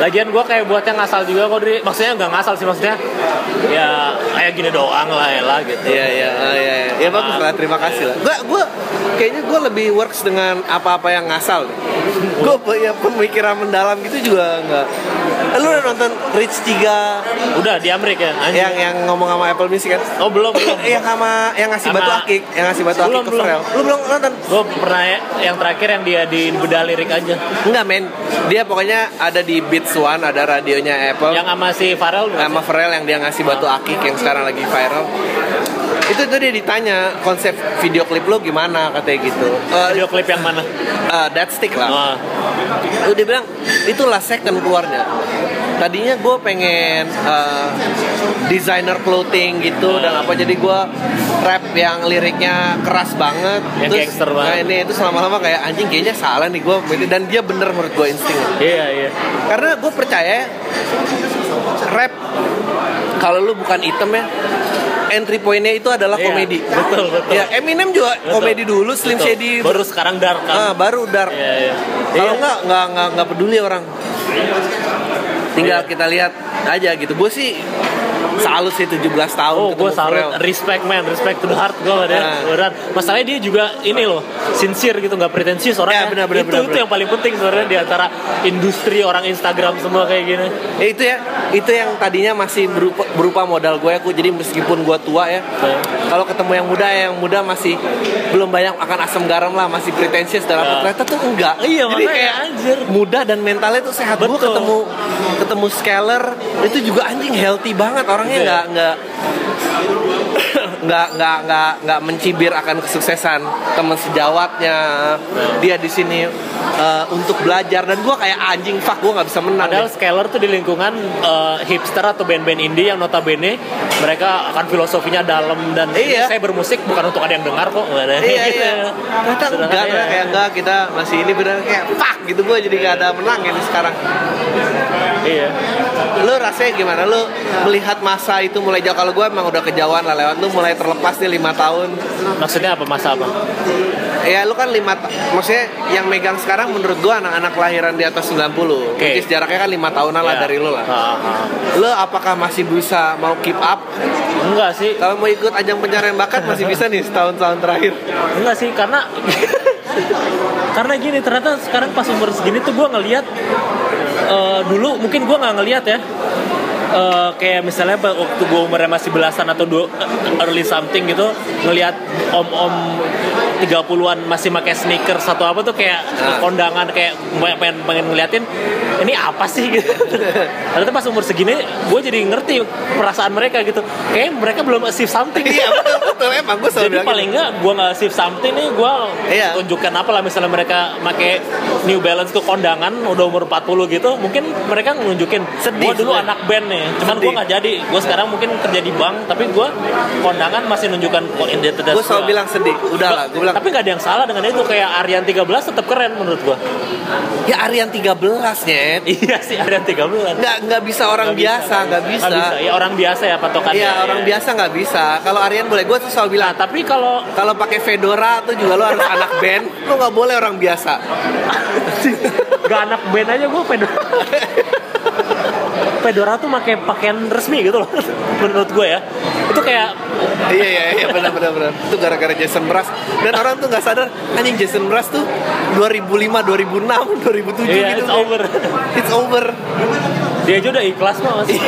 Lagian gua kayak buatnya ngasal juga kok dari maksudnya nggak ngasal sih maksudnya ya kayak gini doang lah ya lah gitu. Iya iya oh, iya iya. Ya bagus lah terima kasih lah. Gua gua kayaknya gua lebih works dengan apa-apa yang ngasal. Gue ya pemikiran mendalam gitu juga enggak. Lu udah nonton Rich 3 Udah di Amerika ya. anjing. yang yang ngomong sama Apple Music kan? Oh belum belum. yang sama yang ngasih Sama- batu akik, yang ngasih batu Belum, akik ke belum. Pharrell. Lu belum nonton? Gue pernah ya, yang terakhir yang dia di bedah lirik aja. Enggak men. Dia pokoknya ada di Beats One ada radionya Apple. Yang sama si Farel sama Pharrell yang dia ngasih batu akik yang sekarang lagi viral. Itu tuh dia ditanya konsep video klip lo gimana katanya gitu. Eh, video klip yang mana? uh, that stick lah. Oh, dia bilang itulah second keluarnya. Tadinya gue pengen uh, designer clothing gitu dan apa jadi gue rap yang liriknya keras banget. Yang gangster banget. Nah ini itu lama-lama kayak anjing kayaknya salah nih gue dan dia bener menurut gue insting. iya iya. Karena gue percaya rap kalau lu bukan item ya entry pointnya itu adalah Iya, komedi. betul, betul. Ya Eminem juga Betul. komedi dulu, Slim Betul. Shady Baru sekarang dark kan. ah, baru dark. Iya iya. Kalau Iya. nggak nggak nggak peduli orang. Tinggal Iya. kita lihat aja gitu. Gue sih salut sih 17 tahun Oh, gue salut, Pharrell. respect man, respect to the heart gue deh, Nah. beneran. Masalahnya dia juga ini loh, sincere gitu, nggak pretensius orangnya. Ya, benar, benar, itu benar, itu benar. yang paling penting sebenarnya di antara industri orang Instagram semua kayak gini. Ya, itu ya, itu yang tadinya masih berupa, berupa modal gue aku. Jadi meskipun gue tua ya, Nah. kalau ketemu yang muda yang muda masih belum banyak akan asam garam lah, masih pretensius dalam Ya. ternyata tuh enggak. Iya, Jadi makanya, kayak anjir. muda dan mentalnya tuh sehat. Gue ketemu ketemu Scaler itu juga anjing healthy banget orangnya Iya. nggak nggak nggak nggak nggak nggak mencibir akan kesuksesan teman sejawatnya dia di sini eh, untuk belajar dan gue kayak anjing fuck gue nggak bisa menang Padahal deh. Scalar tuh di lingkungan eh, hipster atau band-band indie yang notabene mereka akan filosofinya dalam dan Iya. saya bermusik bukan untuk ada yang dengar kok. nggak ada. iya Gitu. iya Sedangkan enggak iya. kayak enggak kita masih ini bener kayak fuck gitu gue jadi nggak ada menang ini sekarang Iya. lu rasanya gimana lu melihat masa itu mulai jauh kalau gue emang udah kejauhan lah lewat lu mulai terlepas nih lima tahun Maksudnya apa masa apa? ya lu kan lima maksudnya yang megang sekarang menurut gue anak-anak kelahiran di atas 90 Oke. which jaraknya kan lima tahunan lah Iya. dari lu lah Ah, ah. lu apakah masih bisa mau keep up Enggak sih. kalau mau ikut ajang pencarian bakat masih bisa nih setahun-tahun terakhir Enggak sih karena karena gini ternyata sekarang pas umur segini tuh gue ngelihat eh, dulu mungkin gue nggak ngelihat ya Eh, kayak misalnya waktu gue umurnya masih belasan atau early something gitu ngelihat om-om 30-an masih pakai sneakers atau apa tuh kayak Ah. kondangan kayak pengen pengen ngeliatin ini apa sih gitu. Ternyata pas umur segini gue jadi ngerti perasaan mereka gitu. Kayak mereka belum achieve something. iya betul betul emang gue selalu Jadi paling enggak gue nggak save something nih gue Iya. tunjukkan apa lah misalnya mereka pakai New Balance ke kondangan udah umur 40 gitu mungkin mereka nunjukin Sedih gue dulu anak band nih cuman gue nggak jadi gue sekarang mungkin kerja di bank tapi gue kondangan masih nunjukkan identitas gue selalu bilang sedih udah lah gue bilang tapi nggak ada yang salah dengan itu kayak Aryan 13 tetap keren menurut gue ya Aryan 13 nyet. Iya sih Aryan 13 nggak nggak bisa orang Nggak biasa nggak bisa, Nggak bisa. ya orang biasa ya patokannya. Iya orang biasa nggak bisa. Kalau Aryan boleh gue tuh selalu bilang nah tapi kalau kalau pakai fedora tuh juga lo harus anak band lo nggak boleh orang biasa. Gak anak band aja gue pedora Pedora tuh pakai pakaian resmi gitu loh menurut gue ya. Itu kayak iya iya iya benar benar benar. Itu gara-gara Jason Mraz. Dan orang tuh nggak sadar anjing Jason Mraz tuh 2005 2006 2007 Iya, gitu it's over. it's over. Dia aja udah ikhlas mah mas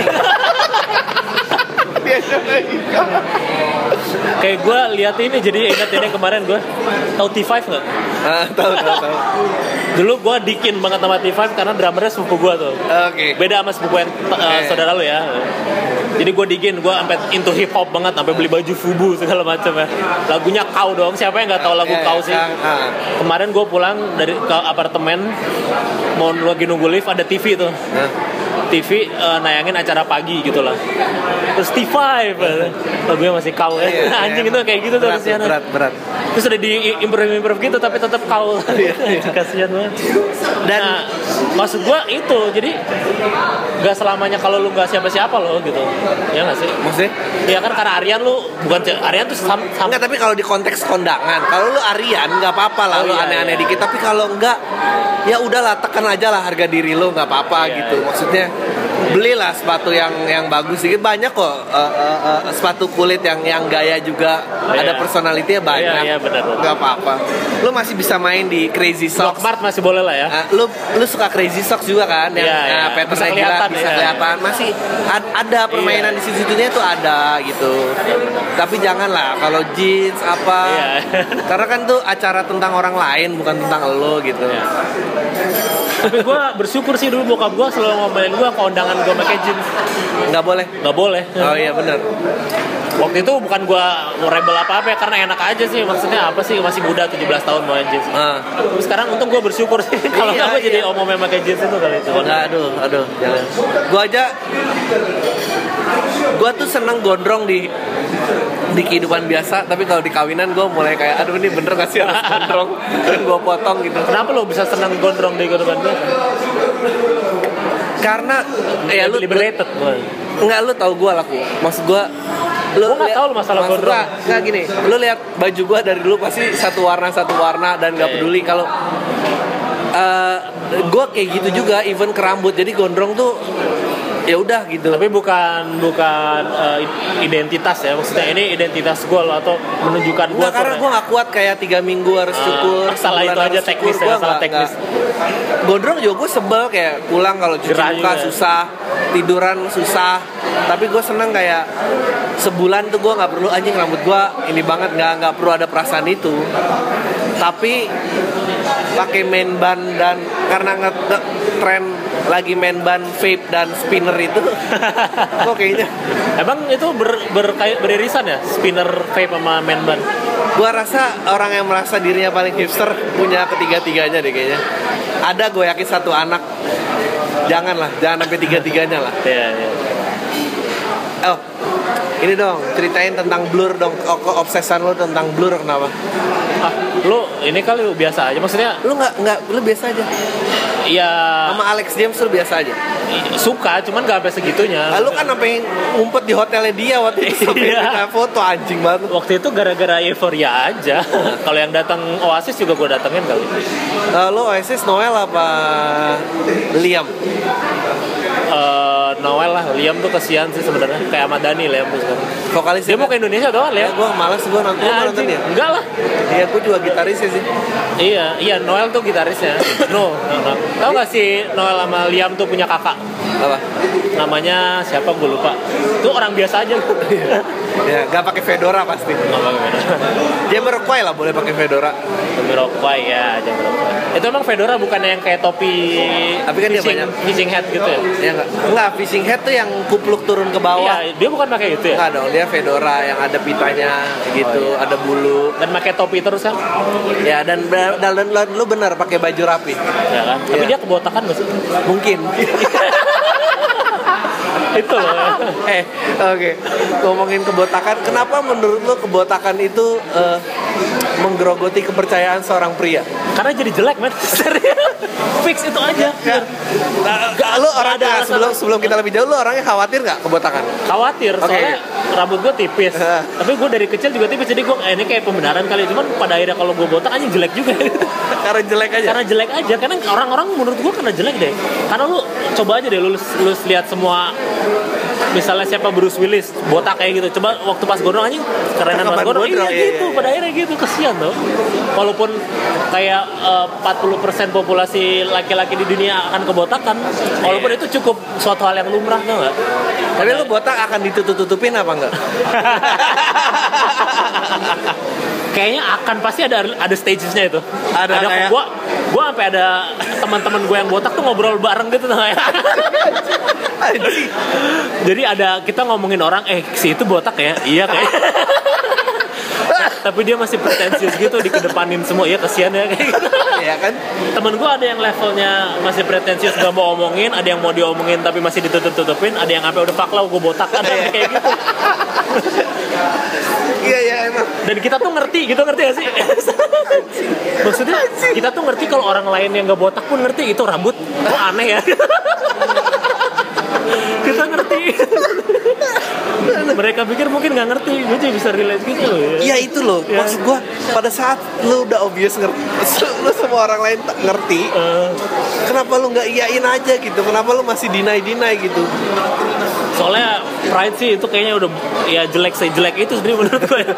Dia coba ikut. kayak gue lihat ini jadi ingat ini kemarin gue tahu T5 nggak? Ah tahu tahu tahu Dulu gue dikin banget sama T5 karena drummernya sepupu gue tuh. Oke. Beda sama sepupu yang uh, Oke. saudara lu ya. Jadi gue digin, gue sampai into hip hop banget, sampai beli baju fubu segala macam ya. Lagunya kau dong, siapa yang nggak tahu lagu Iya, kau sih? Ah. Kemarin gue pulang dari ke apartemen, mau lagi nunggu lift ada TV tuh. Nah. TV eh, nayangin acara pagi gitu lah. Terus T5 lagunya masih kau ya. Iya, iya. Anjing itu kayak gitu tuh berat, berat, berat. Terus udah di improve improve gitu tapi tetap kau. Iya, iya. kasihan banget. Dan Nah, maksud gua itu jadi nggak selamanya kalau lu nggak siapa-siapa lo gitu. Ya nggak sih? maksudnya Ya kan karena Aryan lu bukan Aryan tuh sam, sam- Enggak, tapi kalau di konteks kondangan, kalau lu Aryan nggak apa-apa lah, Oh, lu iya, aneh-aneh iya. dikit. Tapi kalau enggak, ya udahlah tekan aja lah harga diri lu nggak apa-apa Iya, gitu. iya. Maksudnya belilah sepatu yang yang bagus sedikit banyak kok eh, eh, eh, sepatu kulit yang yang gaya juga ada Iya. personality banyak. Iya, iya, benar. Nggak apa-apa. Lu masih bisa main di Crazy Socks. Mart masih boleh lah ya. Ah, lu lu suka Crazy Socks juga kan yang Iya, iya. ah, patternnya Bisa gila, kelihatan, bisa iya. kelihatan masih ad- ada permainan Iya. di situ-situnya tuh ada gitu tapi janganlah kalau jeans apa Iya. karena kan tuh acara tentang orang lain bukan tentang lo gitu Iya. Tapi gue bersyukur sih dulu bokap gue selalu ngomelin gue ke undangan gue pakai jeans. nggak boleh Nggak boleh. oh iya bener Waktu itu bukan gue rebel apa-apa ya karena enak aja sih. Maksudnya apa sih masih muda 17 tahun mau jeans. ah Tapi sekarang untung gue bersyukur sih. Kalau Iya, gue jadi iya. omong pakai jeans itu kali itu. Nggak, aduh aduh jangan gua aja gua tuh seneng gondrong di di kehidupan biasa tapi kalau di kawinan gue mulai kayak aduh ini bener gak sih harus gondrong dan gue potong gitu Kenapa lo bisa senang gondrong di kehidupan gue? Karena ya lu liberated gue. Enggak lu tahu gua laku. Maksud gua lu Gua nggak liat- tahu lu masalah gondrong. gua, nggak gini, lu lihat baju gua dari dulu pasti satu warna satu warna dan nggak Iya, peduli kalau eh gua kayak gitu juga even ke rambut. Jadi gondrong tuh ya udah gitu. Tapi bukan bukan eh, identitas ya. Maksudnya ini identitas gue atau menunjukkan gue. Karena gua nggak kuat kayak tiga minggu harus Ah, cukur. masalah sebulan itu aja teknis ya, nggak- teknis. Gondrong juga gue sebel kayak pulang kalau cuci Gerah muka juga. susah, tiduran susah. Tapi gue seneng kayak sebulan tuh gue nggak perlu anjing rambut gue ini banget nggak nggak perlu ada perasaan itu. Tapi pakai main ban dan karena nge- tren lagi main ban vape dan spinner itu. Kok kayaknya? Emang itu ber, ber- kayak beririsan ya spinner vape sama main ban. gua rasa orang yang merasa dirinya paling hipster punya ketiga-tiganya deh kayaknya. Ada gue yakin satu anak. Janganlah jangan sampai tiga-tiganya lah. Iya, iya. oh ini dong ceritain tentang blur dong. Oh, keobsesan lo tentang blur kenapa? Ah, lu ini kali lu biasa aja. Maksudnya lu nggak nggak lu biasa aja ya sama Alex James lu biasa aja suka, cuman gak sampai segitunya. lalu kan sampai ngumpet di hotelnya dia waktu itu sampai Iya. foto anjing banget Waktu itu gara-gara euforia aja. Kalau yang datang Oasis juga gue datengin kali. Eh, lu Oasis Noel apa Liam Eh, Noel lah, Liam tuh kesian sih sebenarnya. Kayak Ahmad Dhani Liam tuh sekarang. vokalis Dia mau ke Indonesia doang ya ya. gue malas gue nonton, mau nonton ya Enggak lah. Iya, gue juga gitarisnya sih. Iya, iya Noel tuh gitarisnya. No, no, no. Tahu gak sih Noel sama Liam tuh punya kakak? Apa? Namanya siapa gue lupa. Itu orang biasa aja. Ya, gak pakai fedora pasti. Nggak bagaimana. Jamiroquai lah boleh pakai fedora. Jamiroquai ya, Jamiroquai. Itu emang fedora bukan yang kayak topi Tapi kan dia fishing, banyak. fishing hat gitu ya? Ya enggak? Enggak, fishing head tuh yang kupluk turun ke bawah. Iya, dia bukan pakai itu ya? Enggak dong, dia fedora yang ada pitanya gitu, Oh, iya. ada bulu. Dan pakai topi terus kan? Ya, dan dan, dan, dan lu bener pakai baju rapi. Ya kan? Tapi Iya. dia kebotakan gak sih? Mungkin. itu loh. eh, oke. Ngomongin kebotakan, kenapa menurut lu kebotakan itu eh, menggerogoti kepercayaan seorang pria? Karena jadi jelek, men. Serius. Fix itu aja. Ya. Nah, lu orang ada nah, sebelum sebelum kita lebih jauh lu orangnya khawatir nggak kebotakan? Khawatir, Oke. soalnya rambut gue tipis. Tapi gue dari kecil juga tipis, jadi gue eh, ini kayak pembenaran kali. Cuman pada akhirnya kalau gue botak aja jelek juga. Karena jelek aja. karena jelek aja karena orang-orang menurut gua karena jelek deh karena lu coba aja deh lu lu lihat semua misalnya siapa Bruce Willis botak kayak gitu coba waktu pas gondrong anjing kerenan pas gondrong iya, iya, gitu iya. pada akhirnya gitu kesian tuh walaupun kayak eh, 40% populasi laki-laki di dunia akan kebotakan walaupun Iya. itu cukup suatu hal yang lumrah tuh nggak Tapi lu botak akan ditutup-tutupin apa enggak? kayaknya akan pasti ada ada stagesnya itu Ada kayak- gua gua sampai ada teman-teman gue yang botak tuh ngobrol bareng gitu tuh kayak Anjing. Jadi ada kita ngomongin orang eh si itu botak ya? Iya kayak. Tapi dia masih pretensius gitu dikedepanin semua. Iya kesian ya kayak gitu. Ya kan? temen gue ada yang levelnya masih pretensius gak mau omongin. Ada yang mau diomongin tapi masih ditutup-tutupin. Ada yang sampai udah lah gue botak. Ada yang kayak gitu. Iya iya emang. dan kita tuh ngerti gitu ngerti gak sih? Maksudnya kita tuh ngerti kalau orang lain yang gak botak pun ngerti itu rambut kok aneh ya kita ngerti mereka pikir mungkin nggak ngerti gue jadi bisa relate gitu loh ya Iya itu loh, Iya. maksud gua pada saat lu udah obvious ngerti, lu semua orang lain tak ngerti, Eh, kenapa lu nggak iyain aja gitu? Kenapa lu masih deny deny gitu? soalnya pride sih itu kayaknya udah ya jelek sih jelek itu sendiri menurut gue ya.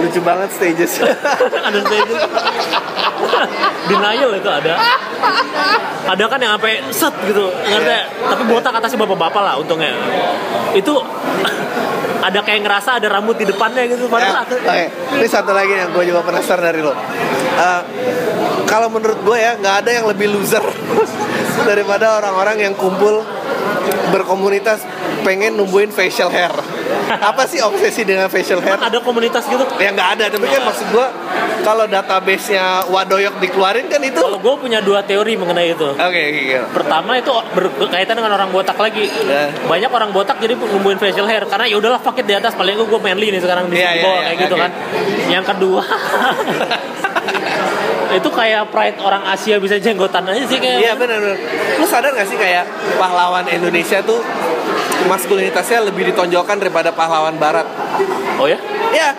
Lucu banget stages. ada stage denial itu ada ada kan yang sampai set gitu ngerti tapi botak atasnya bapak-bapak lah untungnya itu ada kayak ngerasa ada rambut di depannya gitu Ya, padahal Oke, ini satu lagi yang gue juga penasaran dari lo. Eh, kalau menurut gue ya nggak ada yang lebih loser daripada orang-orang yang kumpul berkomunitas pengen numbuhin facial hair. Apa sih obsesi dengan facial hair? ada komunitas gitu Ya nggak ada, tapi kan maksud gue kalau database-nya Wadoyok dikeluarin kan itu. kalau gue punya dua teori mengenai itu Oke, oke, oke. pertama itu berkaitan dengan orang botak lagi Ya. banyak orang botak jadi numbuhin facial hair karena ya udahlah it di atas paling gue manly nih sekarang di iya, bawah iya, kayak gitu oke. kan yang kedua itu kayak pride orang Asia bisa jenggotan aja sih kayak Iya benar benar. Lu sadar gak sih kayak pahlawan Indonesia tuh maskulinitasnya lebih ditonjolkan daripada pahlawan Barat? oh ya Ya,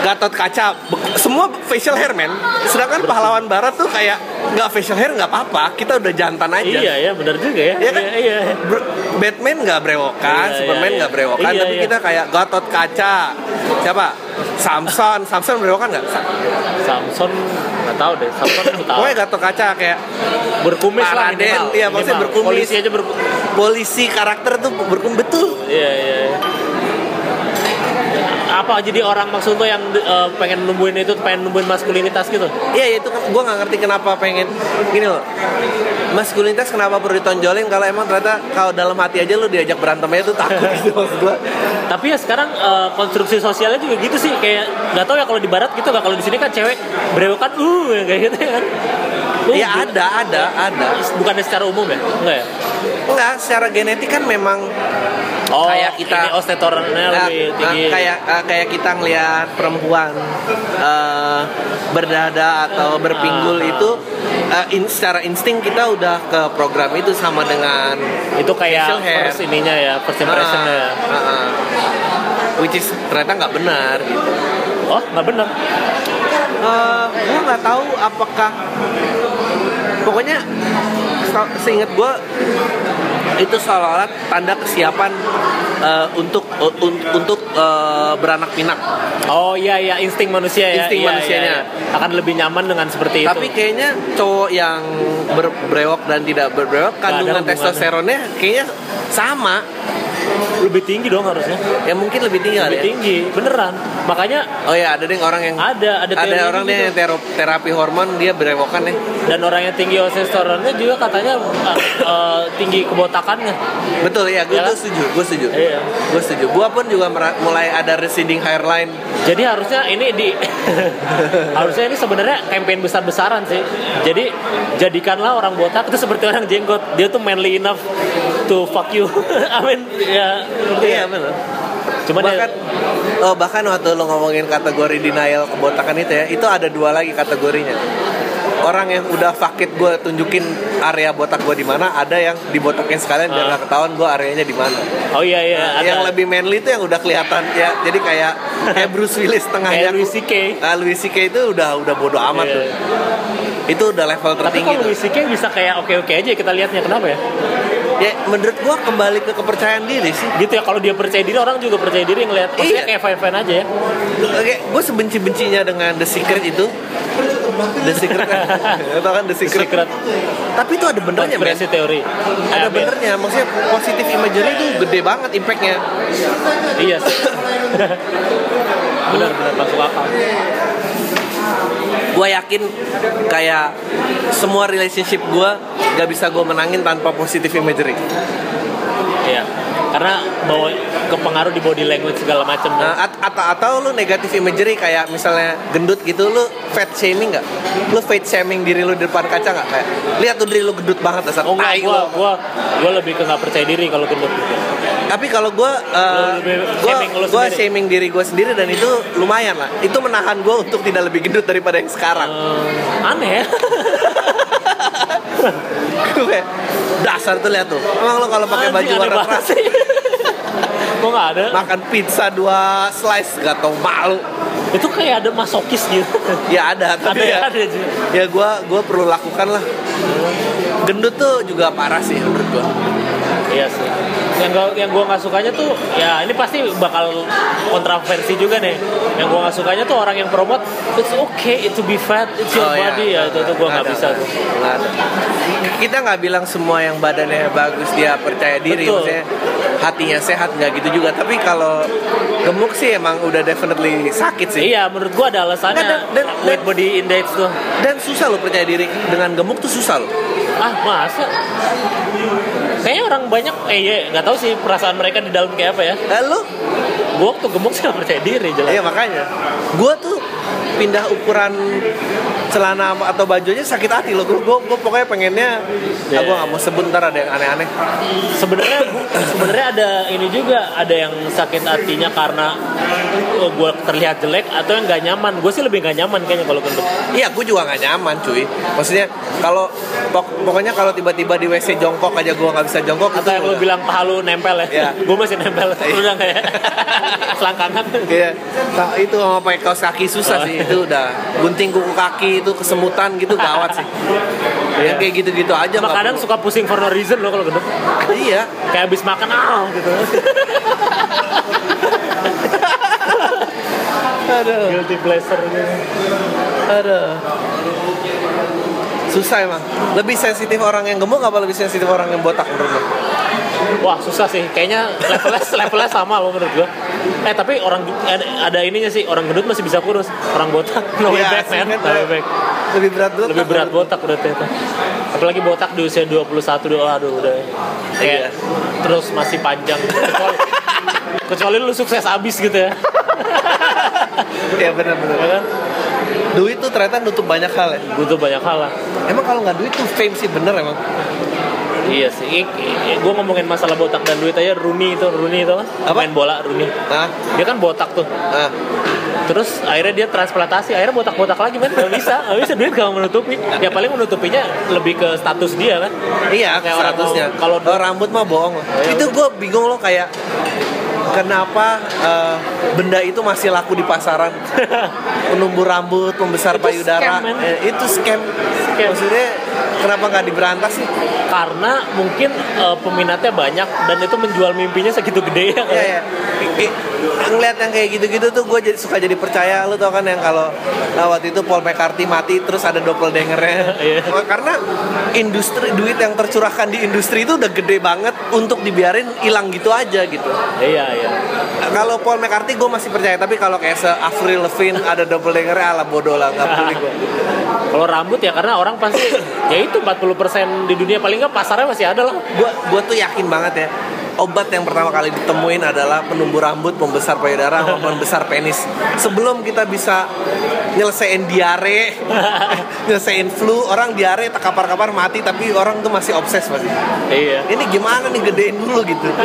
Gatot Kaca, semua facial hair man. Sedangkan pahlawan Barat tuh kayak nggak facial hair nggak apa-apa, kita udah jantan aja. iya ya benar juga ya Iya kan? iya, iya. Batman nggak brewokan, Iya, Superman iya, nggak iya. brewokan, Iya, tapi iya. kita kayak Gatot Kaca, siapa? Samson, Samson brewokan nggak? Sa- Samson nggak tahu deh Samson nggak tahu Pokoknya Gatot Kaca kayak berkumis lah minimal iya, maksudnya berkumis. polisi aja berkumis polisi karakter tuh berkum betul. iya iya apa jadi orang maksud lo yang eh, pengen numbuhin itu pengen numbuhin maskulinitas gitu? Iya itu kan gue nggak ngerti kenapa pengen gini loh. Maskulinitas kenapa perlu ditonjolin kalau emang ternyata kalau dalam hati aja lu diajak berantem aja tuh takut gitu maksud gue tapi ya sekarang eh, konstruksi sosialnya juga gitu sih. Kayak nggak tahu ya kalau di barat gitu nggak. Kalau di sini kan cewek berewokan uh yang kayak gitu ya kan. Uh, ya ada ada ada. Bukannya secara umum ya? Enggak ya? Enggak secara genetik kan memang oh Kayak kita- ini ostetornya Nah, lebih nah, tinggi kayak uh, kayak kita ngelihat perempuan uh, berdada atau berpinggul Ah. itu uh, in, secara insting kita udah ke program itu sama dengan itu kayak first ininya ya first impression ya Ah, ah, ah. which is ternyata nggak benar gitu. oh nggak benar Eh, gue nggak tahu apakah pokoknya se- seingat gue itu seolah-olah tanda kesiapan eh, untuk un- untuk eh, beranak pinak. Oh iya iya. Insting manusia ya. Insting Iya, iya, manusianya. iya. akan lebih nyaman dengan seperti tapi itu kayaknya cowok yang berbrewok dan tidak berbrewok kandungan testosteronnya kayaknya sama lebih tinggi dong harusnya. Ya mungkin lebih tinggi lebih ya. tinggi. Beneran. Makanya oh ya ada deh orang yang ada ada ada orang gitu. yang tero- terapi hormon dia berewokan ya dan orang yang tinggi testosteronnya juga katanya uh, uh, tinggi kebotakannya. Betul ya gue Ya kan? setuju gue setuju. Iya. gue setuju. Gue pun juga mulai ada receding hairline. Jadi harusnya ini di harusnya ini sebenarnya campaign besar-besaran sih. Jadi jadikanlah orang botak. Itu seperti orang jenggot. Dia tuh manly enough to fuck you. I mean ya ngerti iya ya? benar cuman ya, bahkan oh bahkan waktu lo ngomongin kategori denial kebotakan itu ya itu ada dua lagi kategorinya orang yang udah fakit gue tunjukin area botak gue di mana ada yang dibotakin sekalian biar Ah. nggak ketahuan gue areanya di mana oh iya iya ada yang lebih manly itu yang udah kelihatan ya jadi kayak kayak Bruce Willis tengahnya kayak Louis C.K. nah, Louis C.K. itu udah udah bodo amat Iya. tuh itu udah level tapi tertinggi kalau tuh Louis C.K. bisa kayak oke oke aja kita lihatnya kenapa ya ya menurut gua kembali ke kepercayaan diri sih. Gitu ya kalau dia percaya diri orang juga percaya diri ngelihat maksudnya Iya. kayak fine fine aja ya. Oke, gue sebenci-bencinya dengan The Secret itu. The Secret. Atau kan The Secret. secret. Tapi itu ada benernya konspirasi teori. Ada benernya Maksudnya positif imagery itu gede banget impactnya. Iya sih. Benar benar masuk akal Gue yakin kayak semua relationship gue Gak bisa gue menangin tanpa positif imagery. Iya. Karena bawa kepengaruh di body language segala macam Nah, at- atau atau lu negatif imagery kayak misalnya gendut gitu lu fat shaming nggak? Lu fat shaming diri lu di depan kaca nggak kayak lihat tuh diri lu gendut banget dasar oh enggak. gua gua lebih ke nggak percaya diri kalau gendut gitu Tapi kalau gue gue sendiri. shaming diri gue sendiri dan itu lumayan lah. Itu menahan gue untuk tidak lebih gendut daripada yang sekarang. Eh, aneh ya Gue dasar tuh lihat tuh. Emang lo kalau pakai baju warna keras sih kok nggak ada makan pizza dua slice gak tau malu. itu kayak ada masokis gitu Ya ada, tapi ada ya, ada aja ya gue gua perlu lakukan lah. Gendut tuh juga parah sih menurut gue. Iya sih. Yang gua, yang gua nggak sukanya tuh ya ini pasti bakal kontroversi juga nih. Yang gua nggak sukanya tuh orang yang promote it's okay to be fat, it's your Oh, iya. body ya itu tuh gua nggak bisa tuh. Kita nggak bilang semua yang badannya bagus dia percaya diri, Betul. maksudnya hatinya sehat nggak gitu juga. Tapi kalau gemuk sih emang udah definitely sakit sih. Iya, menurut gua ada alasannya Dan- dan- weight body index tuh. Dan susah lo percaya diri dengan gemuk tuh susah lo. Ah masa? Kayaknya orang banyak, eh iya, nggak tahu sih perasaan mereka di dalam kayak apa ya. Eh, lo? Gua waktu gemuk sih nggak percaya diri jelas. Iya makanya. Gua tuh pindah ukuran celana atau bajunya sakit hati loh. Gue pokoknya pengennya, Iya. ah, gue nggak mau sebut ntar ada yang aneh-aneh. sebenarnya sebenarnya ada ini juga ada yang sakit hatinya karena gue terlihat jelek atau yang nggak nyaman gue sih lebih nggak nyaman kayaknya kalau gendut Iya, gue juga nggak nyaman, cuy. Maksudnya kalau pok- pokoknya kalau tiba-tiba di WC jongkok aja gue nggak bisa jongkok. atau yang udah- bilang paha lu nempel ya Iya. gue masih nempel udah kayak selangkangan Iya, Nah, itu sama pakai kaos kaki susah Oh. sih. Itu udah gunting kuku kaki itu kesemutan gitu gawat sih. Iya. Yang kayak gitu-gitu aja Cuma kadang perlu. suka pusing for no reason loh kalau gendut Iya. kayak habis makan ah gitu Aduh, guilty pleasure gitu aduh. Susah emang. Lebih sensitif orang yang gemuk apa lebih sensitif orang yang botak menurut lo? Wah susah sih, kayaknya levelnya levelnya sama loh menurut gua. Eh tapi orang ada, ada ininya sih, orang gendut masih bisa kurus, orang botak no way Iya, back man, no way back. Lebih berat botak. Lebih berat botak berarti itu. Apalagi botak di usia 21 doh, aduh udah. Kayak Iya. terus masih panjang. Kecuali, kecuali lu sukses abis gitu ya. Iya benar-benar. ya kan? Duit tuh ternyata nutup banyak hal ya. Butuh banyak hal lah. Emang kalau nggak duit tuh fame sih bener emang. Iya sih. Gue ngomongin masalah botak dan duit aja Rooney itu, Rooney itu kan Apa? main bola Rooney. Nah, Dia kan botak tuh. nah. Terus akhirnya dia transplantasi, akhirnya botak-botak lagi men, gak bisa, gak bisa duit gak menutupi. Ya paling menutupinya lebih ke status dia kan. Iya, Kayak orang statusnya. kalau- Kalau rambut mah bohong. loh. ya itu gue bingung loh kayak kenapa eh, benda itu masih laku di pasaran? Penumbuh rambut, pembesar Itu payudara, scam. Eh, itu scam. Scam. Maksudnya kenapa nggak diberantas sih? Karena mungkin eh, peminatnya banyak dan itu menjual mimpinya segitu gede ya kan. Iya ya. Ngeliat yang kayak gitu-gitu tuh gue jadi suka jadi percaya lu tau kan yang kalau nah, waktu itu Paul McCartney mati terus ada doppelgangernya. Iya. Karena industri duit yang tercurahkan di industri itu udah gede banget untuk dibiarin hilang gitu aja gitu. Iya, iya. Kalau Paul McCartney gue masih percaya tapi kalau kayak se Avril Lavigne ada doppelgangernya ala bodoh lah nggak peduli gue. Kalau rambut ya karena orang pasti ya itu 40% di dunia paling nggak pasarnya masih ada lah. Gue gue tuh yakin banget ya obat yang pertama kali ditemuin adalah penumbuh rambut, pembesar payudara, pembesar penis. Sebelum kita bisa nyelesain diare, nyelesain flu, orang diare tak kapar-kapar mati tapi orang tuh masih obses pasti. Iya. Ini gimana nih gedein dulu gitu.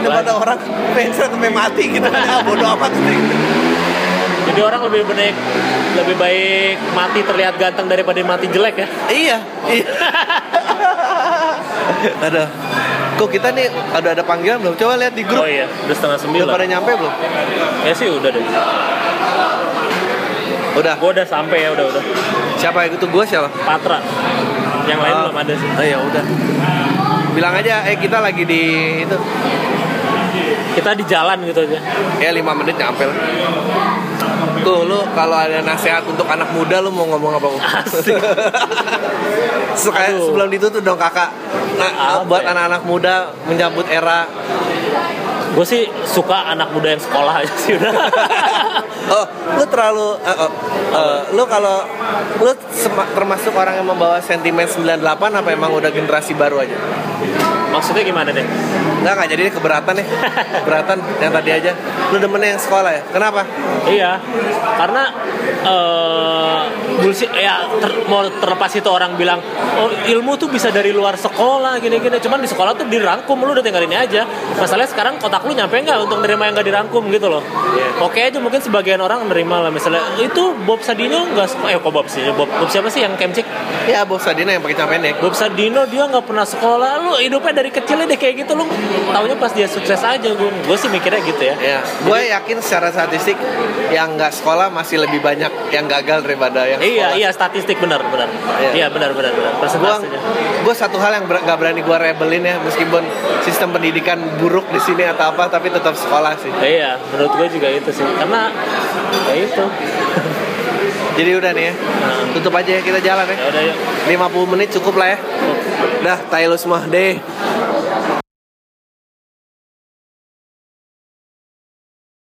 Daripada orang pensiun sampai mati gitu ah, bodoh amat gitu. Jadi orang lebih baik lebih baik mati terlihat ganteng daripada mati jelek ya. Iya, iya. Aduh. Kok kita nih ada ada panggilan belum? Coba lihat di grup. Oh iya, udah setengah Udah sembilan. pada nyampe belum? Ya sih udah deh. Udah. Gue udah sampai ya udah udah. Siapa yang itu gue siapa? Patra. Yang lain Oh. belum ada sih. Oh ya udah. Bilang aja, eh kita lagi di itu. Kita di jalan gitu aja. Ya 5 menit nyampe lah. Tuh lu kalau ada nasihat untuk anak muda lu mau ngomong apa? Asik. Sebelum ditutup dong kakak. Nah, Apa buat ya? anak-anak muda menyambut era Gue sih suka anak muda yang sekolah aja sih udah. Oh, lu terlalu eh, oh, eh, lu kalau lu termasuk orang yang membawa sentimen 98 apa emang udah generasi baru aja? Maksudnya gimana deh? Enggak enggak jadi ini keberatan nih. Keberatan yang tadi aja. Lu demennya yang sekolah ya? Kenapa? Iya, karena eh bullshit ya ter- mau terlepas itu orang bilang oh ilmu tuh bisa dari luar sekolah gini-gini, cuman di sekolah tuh dirangkum lu udah tinggal ini aja. Masalahnya sekarang kotak lu nyampe nggak untuk nerima yang nggak dirangkum gitu loh. Iya. Oke aja mungkin sebagian orang nerima lah misalnya itu Bob Sadino nggak sek- eh kok Bob sih Bob, Bob siapa sih yang Kemcik Ya, Bob Sadino yang pakai celana pendek. Bob Sadino dia nggak pernah sekolah lu hidupnya dari kecilnya deh kayak gitu lu taunya pas dia sukses aja gue gue sih mikirnya gitu ya Ya, gue yakin secara statistik yang nggak sekolah masih lebih banyak yang gagal daripada yang Iya sekolah. iya statistik benar benar. Iya. Iya benar benar benar. Gue Persentasenya. gue satu hal yang ber- nggak berani gue rebelin ya meskipun sistem pendidikan buruk di sini atau apa tapi tetap sekolah sih. Iya, menurut gue juga itu sih. Karena ya itu. Jadi udah nih ya, tutup aja ya kita jalan ya. Ya udah yuk. 50 menit cukup lah ya. Dah, tai lu semua deh.